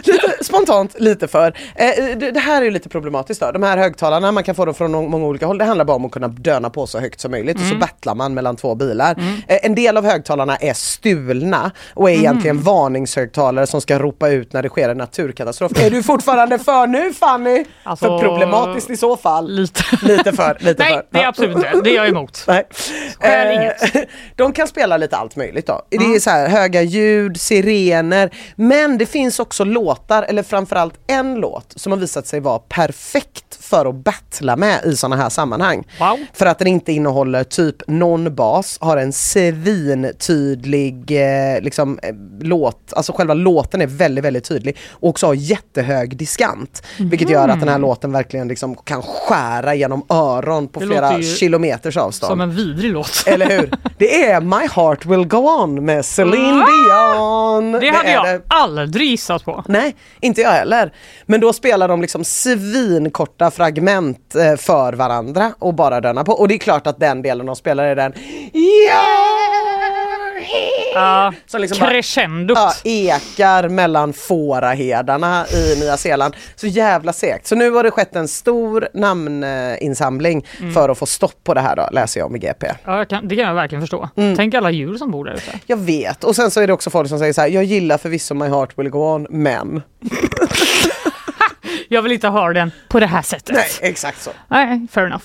lite spontant, lite för. Eh, det, det här är ju lite problematiskt då. De här högtalarna, man kan få dem från många olika håll. Det handlar bara om att kunna döna på så högt som möjligt och så Mm. battlar man mellan två bilar. Eh, en del av högtalarna är stulna och är Mm. egentligen varningshögtalare som ska ropa ut när det sker en naturkatastrof. är du fortfarande för nu Fanny? Alltså- för problematiskt i så fall. Lite. Lite för, lite Nej, för. det är Ja. absolut inte. Det är jag emot. Nej. Eh, inget. De kan spela lite allt möjligt då. Det är så här höga ljud, vänner. men det finns också låtar, eller framförallt en låt som har visat sig vara perfekt för att battla med i sådana här sammanhang. Wow. För att den inte innehåller typ någon bas, har en svintydlig eh, liksom, eh, låt, alltså själva låten är väldigt väldigt tydlig och också har jättehög diskant. Vilket gör att den här låten verkligen liksom kan skära genom öron på Det flera kilometers avstånd. Som en vidrig låt. Eller hur? Det är My Heart Will Go On med Celine Dion. Det hade är jag det. aldrig gissat på. Nej, inte jag heller. Men då spelar de liksom svinkorta fragment eh, för varandra och bara döna på. Och det är klart att den delen de spelar är den. Ja, Som liksom bara- crescendot. Ja, ekar mellan fåraherdarna i Nya Zeeland. Så jävla segt. Så nu har det skett en stor namninsamling Mm. för att få stopp på det här då, läser jag om i GP. Ja, kan, det kan jag verkligen förstå. Mm. Tänk alla djur som bor där ute. Jag vet. Och sen så är det också folk som säger så här, jag gillar förvisso My Heart Will Go On, men. Jag vill inte höra den på det här sättet. Nej, exakt så. Nej, fair enough.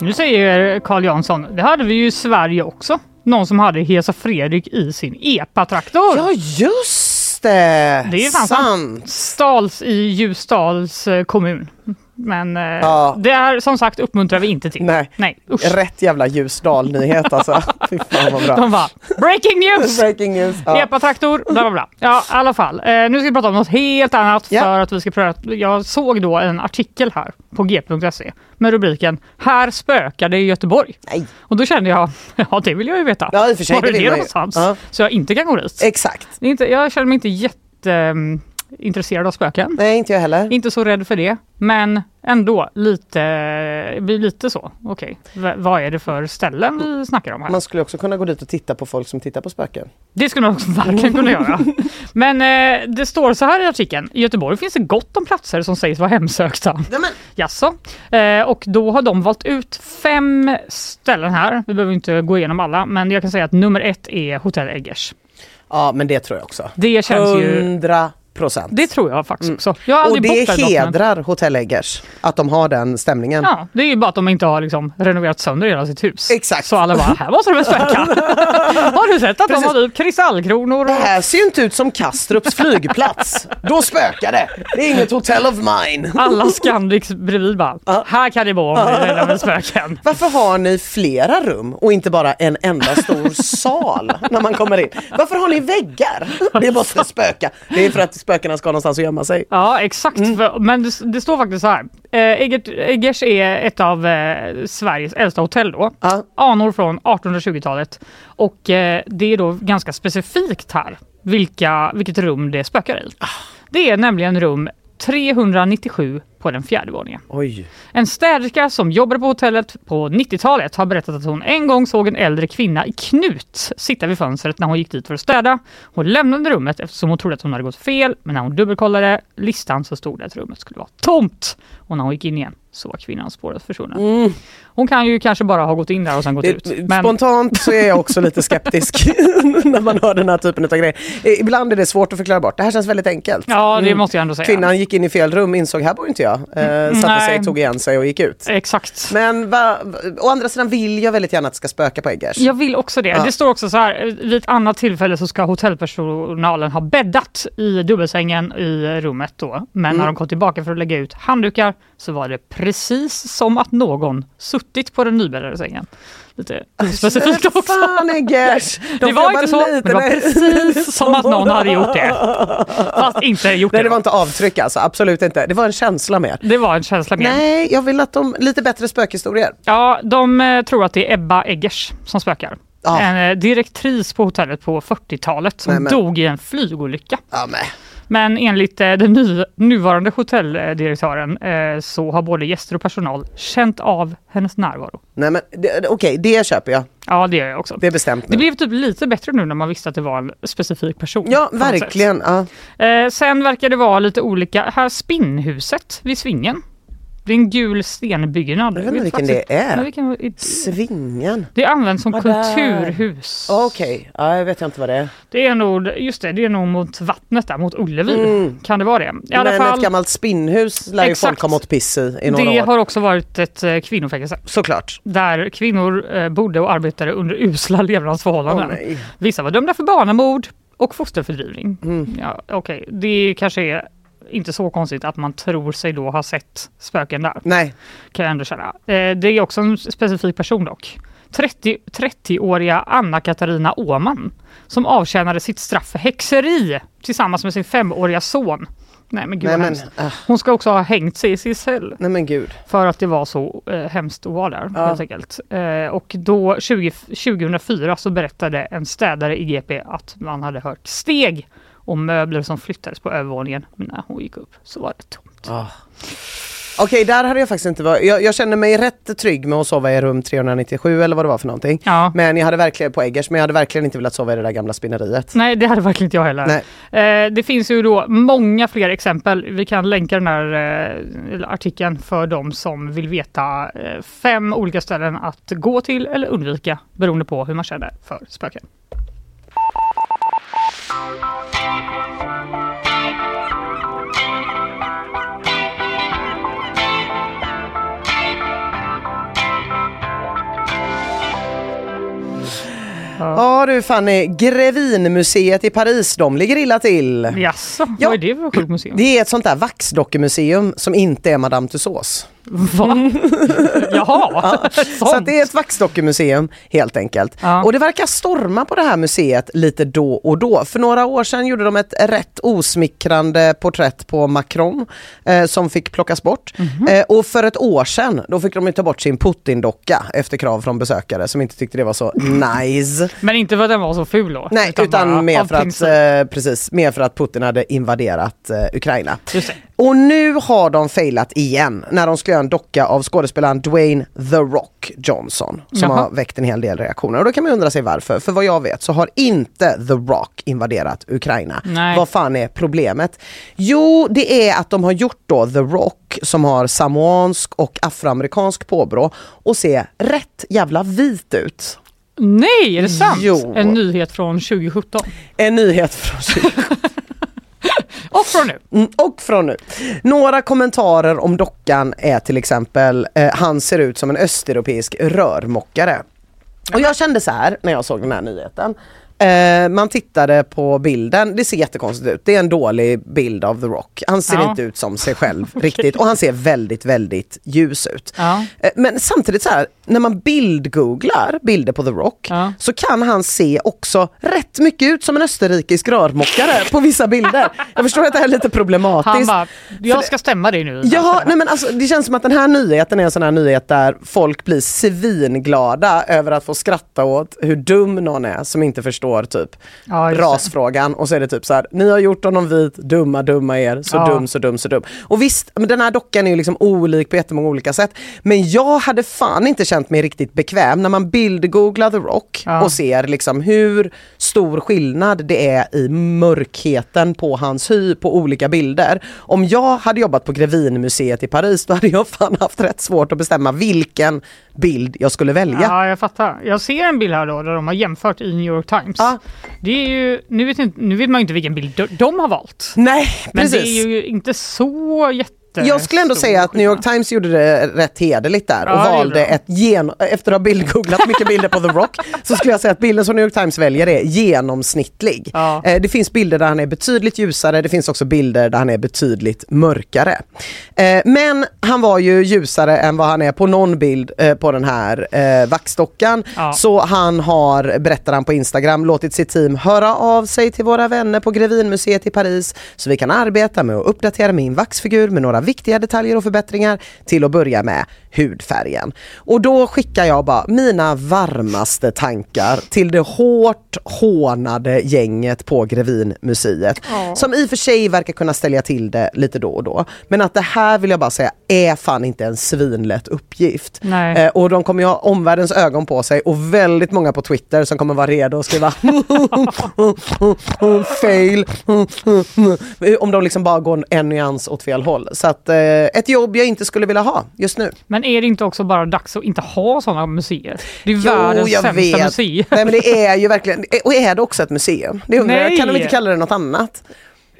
Nu säger Carl Jansson, det hade vi ju i Sverige också. Någon som hade Hesa Fredrik i sin EPA-traktor. Ja, just det! Det är fan sant. Stals i Ljusdals eh, kommun. Men eh, Ja. det är som sagt uppmuntrar vi inte till. Nej. Nej, usch. Rätt jävla Ljusdal-nyhet alltså. Fy fan vad bra. De bara breaking news! Breaking news. Ja. Epa-traktor, bla bla bla. Ja, i alla fall. Eh, nu ska vi prata om något helt annat Ja. för att vi ska pröva. Jag såg då en artikel här på g.se med rubriken Här spökar det i Göteborg. Nej. Och då kände jag, ja det vill jag ju veta. Ja, i och för sig, Var det det ju. någonstans? Ja. Så jag inte kan gå dit. Exakt. Det inte, jag känner mig inte jätte... intresserad av spöken. Nej, inte jag heller. Inte så rädd för det, men ändå lite, blir lite så. Okej, v- vad är det för ställen vi snackar om här? Man skulle också kunna gå dit och titta på folk som tittar på spöken. Det skulle man också verkligen kunna göra. Men eh, det står så här i artikeln. I Göteborg finns det gott om platser som sägs vara hemsökta. Nej, men, Jaså? Eh, och då har de valt ut fem ställen här. Vi behöver inte gå igenom alla, men jag kan säga att nummer ett är Hotell Eggers. ja, men det tror jag också. Det känns ju... procent. Det tror jag faktiskt också. Jag Mm. Och det men- hedrar Hotell Eggers att de har den stämningen. Ja, det är ju bara att de inte har liksom renoverat sönder hela sitt hus. Exakt. Så alla bara, här måste det väl spöka. har du sett att Precis. de har typ kristallkronor? Det Och... här ser ju inte ut som Kastrups flygplats. Då spökar det. Det är inget Hotel of mine. Alla Scandics bredvid bara, här kan det bo om ni med spöken. Varför har ni flera rum och inte bara en enda stor sal när man kommer in? Varför har ni väggar? Det måste spöka. Det är för att spökena ska någonstans att gömma sig. Ja exakt, Mm. För, men det, det står faktiskt så här. Eh, Eggers är ett av eh, Sveriges äldsta hotell då. Ja. Anor från 1820-talet. Och eh, det är då ganska specifikt här vilka, vilket rum det spökar i. Ah. Det är nämligen rum 397 på den fjärde våningen. Oj. En städerska som jobbade på hotellet på 90-talet har berättat att hon en gång såg en äldre kvinna i knut sitta vid fönstret när hon gick dit för att städa. Hon lämnade rummet eftersom hon trodde att hon hade gått fel, men när hon dubbelkollade listan så stod det att rummet skulle vara tomt. Och när hon gick in igen så var kvinnan spåret försvunnen. Hon kan ju kanske bara ha gått in där och sen gått ut. Men Spontant så är jag också lite skeptisk när man hör den här typen av grejer. Ibland är det svårt att förklara bort. Det här känns väldigt enkelt. ja, det Mm. måste jag ändå säga. Kvinnan gick in i fel rum, insåg här bor inte jag. Eh, satte Nej. sig, tog igen sig och gick ut. Exakt. Men va, å andra sidan vill jag väldigt gärna att det ska spöka på Eggers. Jag vill också det. Ja. Det står också så här, vid ett annat tillfälle så ska hotellpersonalen ha bäddat i dubbelsängen i rummet då. Men Mm. när de kom tillbaka för att lägga ut handdukar så var det precis som att någon suttit på den nybäddade sängen. Lite specifikt också. Fan Eggers! De Det var inte så, men det var precis som att någon hade gjort det. Fast inte gjort Nej det. det var inte avtryck alltså, absolut inte. Det var en känsla mer. Det var en känsla mer. Nej, jag vill att de, lite bättre spökhistorier. Ja, de eh, tror att det är Ebba Eggers som spökar. Ja. En eh, direktris på hotellet på 40-talet som Nej, dog i en flygolycka. Ja, men. Men enligt eh, den ny, nuvarande hotelldirektören eh, så har både gäster och personal känt av hennes närvaro. Nej men det- okej, det köper jag. Ja, det gör jag också. Det är bestämt Det nu. blev typ lite bättre nu när man visste att det var en specifik person. Ja, verkligen. Ja. Eh, sen verkar det vara lite olika. Här Spinnhuset vid Svingen. Det är en gul stenbyggnad. Jag vet inte vilken det är. Nej, vilken- Svingen. Det används som där. kulturhus. Okej, ja, jag vet inte vad det är. Det är nog, just det, det är nog mot vattnet där, mot Ullevi. Mm. Kan det vara det? I alla Men fall, ett gammalt spinnhus lär ju folk ha mått piss i i några det år. har också varit ett eh, kvinnofängelse. Såklart. Där kvinnor eh, bodde och arbetade under usla levnadsförhållanden. Nej. Vissa var dömda för barnamord och fosterfördrivning. Mm. Ja, Okej, det kanske är inte så konstigt att man tror sig då ha sett spöken där. Nej. Kan jag ändå känna. Eh, det är också en specifik person dock. 30 30-åriga Anna-Katarina Åman som avtjänade sitt straff för häxeri tillsammans med sin femåriga son. Nej men gud Nej men, äh, Hon ska också ha hängt sig i sin cell nej men gud. för att det var så eh, hemskt att vara där Ja. helt enkelt. Eh, och då 20, 2004 så berättade en städare i GP att man hade hört steg och möbler som flyttades på övervåningen. Men när hon gick upp så var det tomt. Ah. Okej, där hade jag faktiskt inte varit. Jag, jag kände mig rätt trygg med att sova i rum 397 eller vad det var för någonting. Ja. Men jag hade verkligen på Eggers, men jag hade verkligen inte velat sova i det där gamla spinneriet. Nej, det hade verkligen inte jag heller. Eh, det finns ju då många fler exempel. Vi kan länka den här eh, artikeln för de som vill veta eh, fem olika ställen att gå till eller undvika beroende på hur man känner för spöken. Ja du Fanny, Grevinmuseet i Paris, de ligger illa till. Jaså, Ja. vad är det för sjukt museum? Det är ett sånt där vaxdockumuseum som inte är Madame Tussauds. Va? Jaha, Så att det är ett vaxdockemuseum helt enkelt. Ja. Och det verkar storma på det här museet lite då och då. För några år sedan gjorde de ett rätt osmickrande porträtt på Macron eh, som fick plockas bort. Mhm. Eh, och för ett år sedan då fick de ju ta bort sin Putin-docka efter krav från besökare som inte tyckte det var så nice. Men inte för att den var så ful då? Nej, utan, bara mer, för att, eh, precis, mer för att Putin hade invaderat eh, Ukraina. Och nu har de failat igen när de skulle göra en docka av skådespelaren Dwayne The Rock Johnson som Jaha. har väckt en hel del reaktioner. Och då kan man undra sig varför. För vad jag vet så har inte The Rock invaderat Ukraina. Nej. Vad fan är problemet? Jo, det är att de har gjort då The Rock som har samoansk och afroamerikansk påbrå och ser rätt jävla vit ut. Nej, är det sant? Jo. En nyhet från 2017. En nyhet från 20 och från nu. Mm, och från nu. Några kommentarer om dockan är till exempel, eh, han ser ut som en östeuropeisk rörmokare. Och jag kände så här när jag såg den här nyheten. Eh, man tittade på bilden, det ser jättekonstigt ut. Det är en dålig bild av The Rock. Han ser Ja. inte ut som sig själv riktigt och han ser väldigt, väldigt ljus ut. Ja. Eh, Men samtidigt så här, när man bildgooglar bilder på The Rock Ja. så kan han se också rätt mycket ut som en österrikisk rörmokare på vissa bilder. Jag förstår att det här är lite problematiskt. Han bara, jag ska stämma dig nu. Ja, nej men alltså, det känns som att den här nyheten är en sån här nyhet där folk blir svinglada över att få skratta åt hur dum någon är som inte förstår typ Ja, rasfrågan och så är det typ så här, ni har gjort honom vit, dumma dumma er, så Ja. dum, så dum, så dum. Och visst, men den här dockan är ju liksom olik på jättemånga olika sätt. Men jag hade fan inte känt mig riktigt bekväm när man bildgooglar The Rock Ja. och ser liksom hur stor skillnad det är i mörkheten på hans hy på olika bilder. Om jag hade jobbat på Grevinmuseet i Paris då hade jag fan haft rätt svårt att bestämma vilken bild jag skulle välja. Ja, jag fattar. Jag ser en bild här då där de har jämfört i New York Times. Ja. Det är ju, nu, vet inte, nu vet man ju inte vilken bild de, de har valt. Nej, Men precis. det är ju inte så jätte... Jag skulle ändå säga att New York. Times gjorde det rätt hederligt där och Ja, valde de. ett gen efter att ha bildgooglat mycket bilder på The Rock så skulle jag säga att bilden som New York Times väljer är genomsnittlig. Ja. Eh, Det finns bilder där han är betydligt ljusare, det finns också bilder där han är betydligt mörkare. Eh, Men han var ju ljusare än vad han är på någon bild eh, på den här vaxdockan. Ja. Så han har, berättar han på Instagram, låtit sitt team höra av sig till våra vänner på Grevinmuseet i Paris så vi kan arbeta med att uppdatera min vaxfigur med några viktiga detaljer och förbättringar till att börja med hudfärgen. Och då skickar jag bara mina varmaste tankar till det hårt hånade gänget på Grevinmuseet som i och för sig verkar kunna ställa till det lite då och då. Men att det här vill jag bara säga är fan inte en svinlätt uppgift. Eh, och de kommer ju ha omvärldens ögon på sig och väldigt många på Twitter som kommer vara redo att skriva fail. Om de liksom bara går en nyans åt fel håll. Så att eh, ett jobb jag inte skulle vilja ha just nu. Men är det inte också bara dags att inte ha sådana museer? Det är Jo, världens jag sämsta vet. museum. Nej men det är ju verkligen, och är det också ett museum? Det undrar jag, Nej. kan de inte kalla det något annat?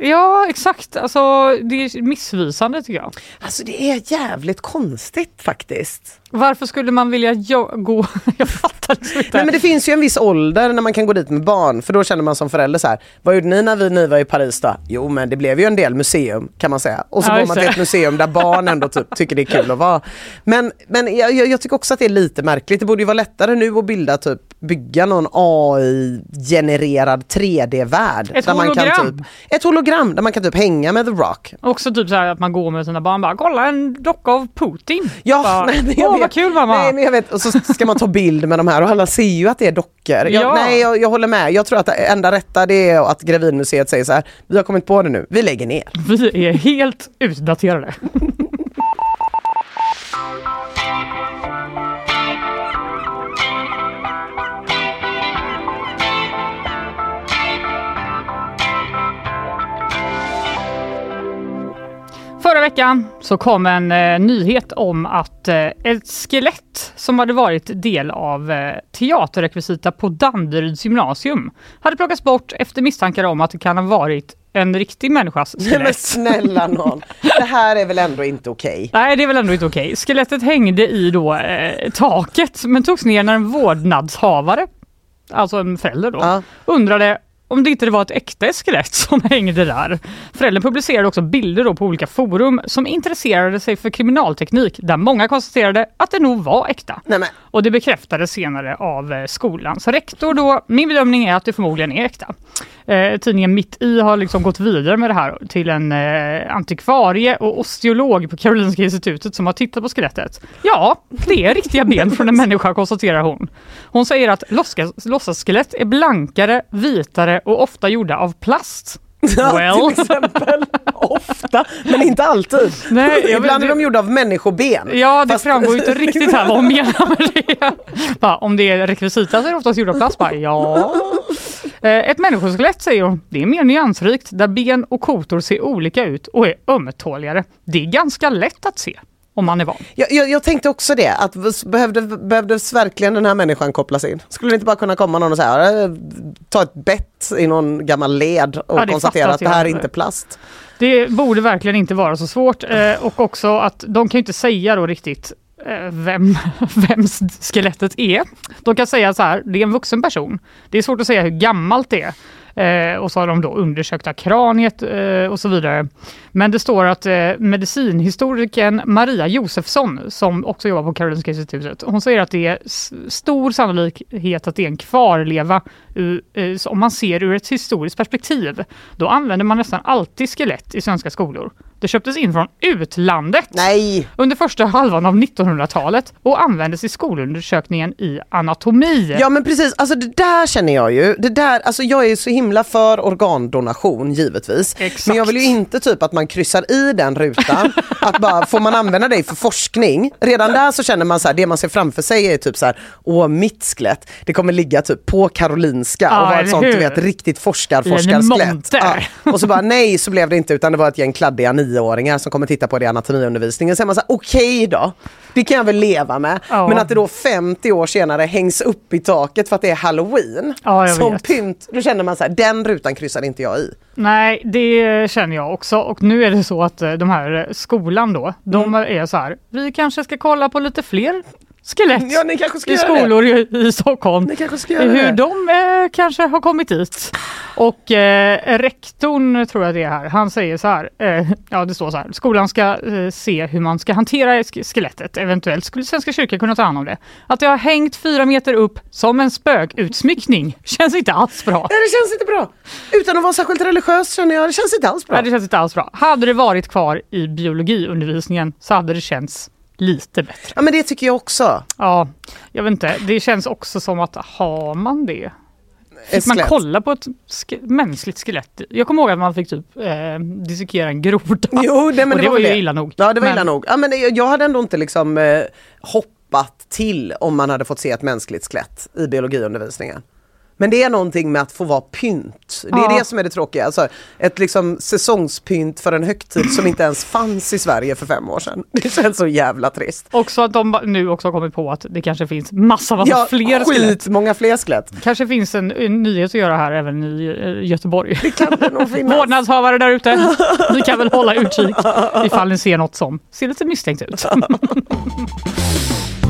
Ja, exakt. Alltså, det är missvisande tycker jag. Alltså det är jävligt konstigt faktiskt. Varför skulle man vilja gå... jag fattar liksom inte. Nej men det finns ju en viss ålder när man kan gå dit med barn för då känner man som förälder så här. Vad gjorde ni när vi, ni var i Paris då? Jo men det blev ju en del museum kan man säga. Och så Ja, går man till ett museum där barn ändå typ, tycker det är kul att vara. Men, men jag, jag tycker också att det är lite märkligt. Det borde ju vara lättare nu att bilda typ bygga någon AI-genererad 3D-värld. Ett där Man kan hologram. typ, ett hologram där man kan typ hänga med The Rock. Också typ så att man går med sina barn bara kolla en docka av Putin. Ja, bara, nej, men jag Åh vet. vad kul mamma! Nej men jag vet, och så ska man ta bild med de här och alla ser ju att det är dockor. Jag, Ja. Nej jag, jag håller med, jag tror att det enda rätta det är att Grevinmuseet säger så här, vi har kommit på det nu, vi lägger ner. Vi är helt utdaterade. Förra veckan så kom en eh, nyhet om att eh, ett skelett som hade varit del av eh, teaterrekvisita på Danderyds gymnasium hade plockats bort efter misstankar om att det kan ha varit en riktig människas Nej men skelett. snälla någon, det här är väl ändå inte okej? Nej, det är väl ändå inte okej. Skelettet hängde i då eh, taket men togs ner när en vårdnadshavare, alltså en förälder då, Ja. undrade om det inte var ett äkta skelett som hängde där. Föräldern publicerade också bilder då på olika forum som intresserade sig för kriminalteknik där många konstaterade att det nog var äkta. Nej, men. Och det bekräftades senare av eh, skolans rektor då. Min bedömning är att det förmodligen är äkta. Eh, tidningen Mitt i har liksom gått vidare med det här till en eh, antikvarie och osteolog på Karolinska institutet som har tittat på skelettet. Ja, det är riktiga ben från en människa konstaterar hon. Hon säger att låtsas- låtsasskelett är blankare, vitare och ofta gjorda av plast. Well. till exempel. Ofta, men inte alltid. Nej, Ibland vet- är de gjorda av människoben. Ja, det Fast- framgår inte riktigt här vad hon menar med det. Bara, om det är rekvisita så är det oftast gjort av plast. Bara, ja. Eh, Ett människoskelett säger hon, det är mer nyansrikt där ben och kotor ser olika ut och är ömtåligare. Det är ganska lätt att se om man är van. Jag, jag, jag tänkte också det, att behövde, behövdes verkligen den här människan kopplas in? Skulle det inte bara kunna komma någon och säga, "Eh, ta ett bett i någon gammal led och Ja, konstatera att det här är inte plast? Det borde verkligen inte vara så svårt eh, och också att de kan inte säga då riktigt eh, vem, vem skelettet är. De kan säga så här, det är en vuxen person. Det är svårt att säga hur gammalt det är. Eh, och så har de då undersökt kraniet eh, och så vidare. Men det står att eh, medicinhistorikern Maria Josefsson, som också jobbar på Karolinska institutet, hon säger att det är stor sannolikhet att det är en kvarleva ur, eh, om man ser ur ett historiskt perspektiv. Då använder man nästan alltid skelett i svenska skolor. Det köptes in från utlandet Nej! under första halvan av 1900-talet och användes i skolundersökningen i anatomi. Ja men precis, alltså det där känner jag ju. Det där, alltså jag är ju så himla för organdonation givetvis. Exakt. Men jag vill ju inte typ att man kryssar i den rutan. att bara, får man använda dig för forskning? Redan där så känner man så här, det man ser framför sig är typ så här, åh mitt skelett, det kommer ligga typ på Karolinska Ja, och vara ett sånt du vet riktigt forskarforskarskelett. monter. Och så bara nej så blev det inte utan det var ett gäng kladdiga nioåringar som kommer titta på det i anatomiundervisningen. Så är man så här, okej då, det kan jag väl leva med. Ja. Men att det då 50 år senare hängs upp i taket för att det är halloween. Ja, som vet. pynt, då känner man så här, den rutan kryssar inte jag i. Nej, det känner jag också. Och nu är det så att eh, de här skolan då, de Mm. är så här, vi kanske ska kolla på lite fler skelett Ja, ni kanske ska i skolor i, i Stockholm. Ni kanske ska Hur det. de eh, kanske har kommit dit. Och eh, rektorn tror jag det är här, han säger så här, eh, ja det står så här, skolan ska eh, se hur man ska hantera sk- skelettet. Eventuellt skulle Svenska kyrkan kunna ta hand om det. Att det har hängt fyra meter upp som en spökutsmyckning känns inte alls bra. Nej, det känns inte bra. Utan att vara särskilt religiös känner jag, det känns inte alls bra. Nej, det känns inte alls bra. Hade det varit kvar i biologiundervisningen så hade det känts lite bättre. Ja men det tycker jag också. Ja, jag vet inte. Det känns också som att har man det? Fick man kolla på ett ske- mänskligt skelett? Jag kommer ihåg att man fick typ eh, dissekera en groda. Jo, det, men Och det var var ju väl illa nog. Ja det var Men- illa nog. Ja, men det- jag hade ändå inte liksom eh, hoppat till om man hade fått se ett mänskligt skelett i biologiundervisningen. Men det är någonting med att få vara pynt. Det är Ja. det som är det tråkiga. Alltså, ett liksom säsongspynt för en högtid som inte ens fanns i Sverige för fem år sedan. Det känns så jävla trist. Också att de nu också har kommit på att det kanske finns massa, massa Ja, fler skelett. skit, många fler skelett. Kanske finns en, en nyhet att göra här även i eh, Göteborg. Det kan det nog finnas. Vårdnadshavare där ute, ni kan väl hålla utkik ifall ni ser något som ser lite misstänkt ut.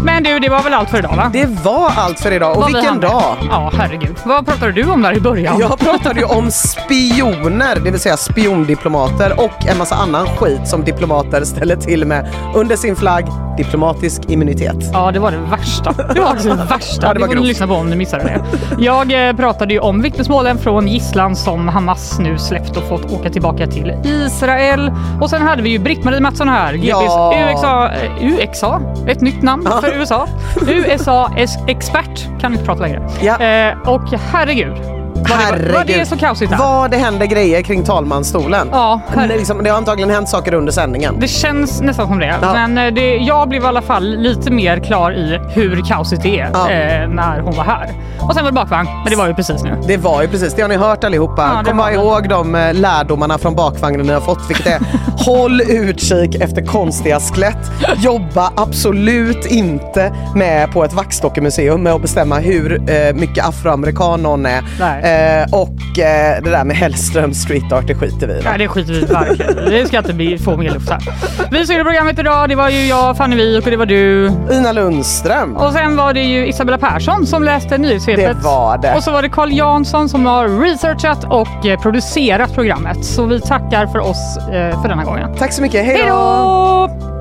Men du, det var väl allt för idag va? Det var allt för idag och vi vilken med. dag! Ja, herregud. Vad pratade du om där i början? Jag pratade ju om spioner, det vill säga spiondiplomater och en massa annan skit som diplomater ställer till med under sin flagg, diplomatisk immunitet. Ja, det var det värsta. Det var det värsta. Ja, det var får ni lyssna på om ni missade det. Jag eh, pratade ju om vittnesmålen från gisslan som Hamas nu släppt och fått åka tillbaka till Israel. Och sen hade vi ju Britt-Marie Mattsson här, GPs Ja. USA, eh, UXA, ett nytt namn för USA. USA-expert, kan inte prata längre. Ja. Eh, och herregud, det, var, det så kaosigt där. Vad det händer grejer kring talmansstolen. Ja, det, herregud. liksom, det har antagligen hänt saker under sändningen. Det känns nästan som det. Ja. Men eh, det, jag blev i alla fall lite mer klar i hur kaosigt det är Ja. eh, när hon var här. Och sen var det bakvagn, men det var ju precis nu. Det var ju precis, det har ni hört allihopa. Ja, Kom bara ihåg de eh, lärdomarna från bakvagnen ni har fått, vilket är håll utkik efter konstiga skelett. Jobba absolut inte med på ett vaxdockemuseum med att bestämma hur eh, mycket afroamerikan någon är. Nej. Eh, och eh, det där med Hellström street art, det skiter vi i. Nej, det skiter vi i verkligen. Det ska inte bli, få mer luft här. Vi som gjorde programmet idag, det var ju jag, Fanny Wijk och det var du. Ina Lundström. Och sen var det ju Isabella Persson som läste nyhetssvepet. Det var det. Och så var det Carl Jansson som har researchat och eh, producerat programmet. Så vi tackar för oss eh, för denna gången. Tack så mycket, hej då!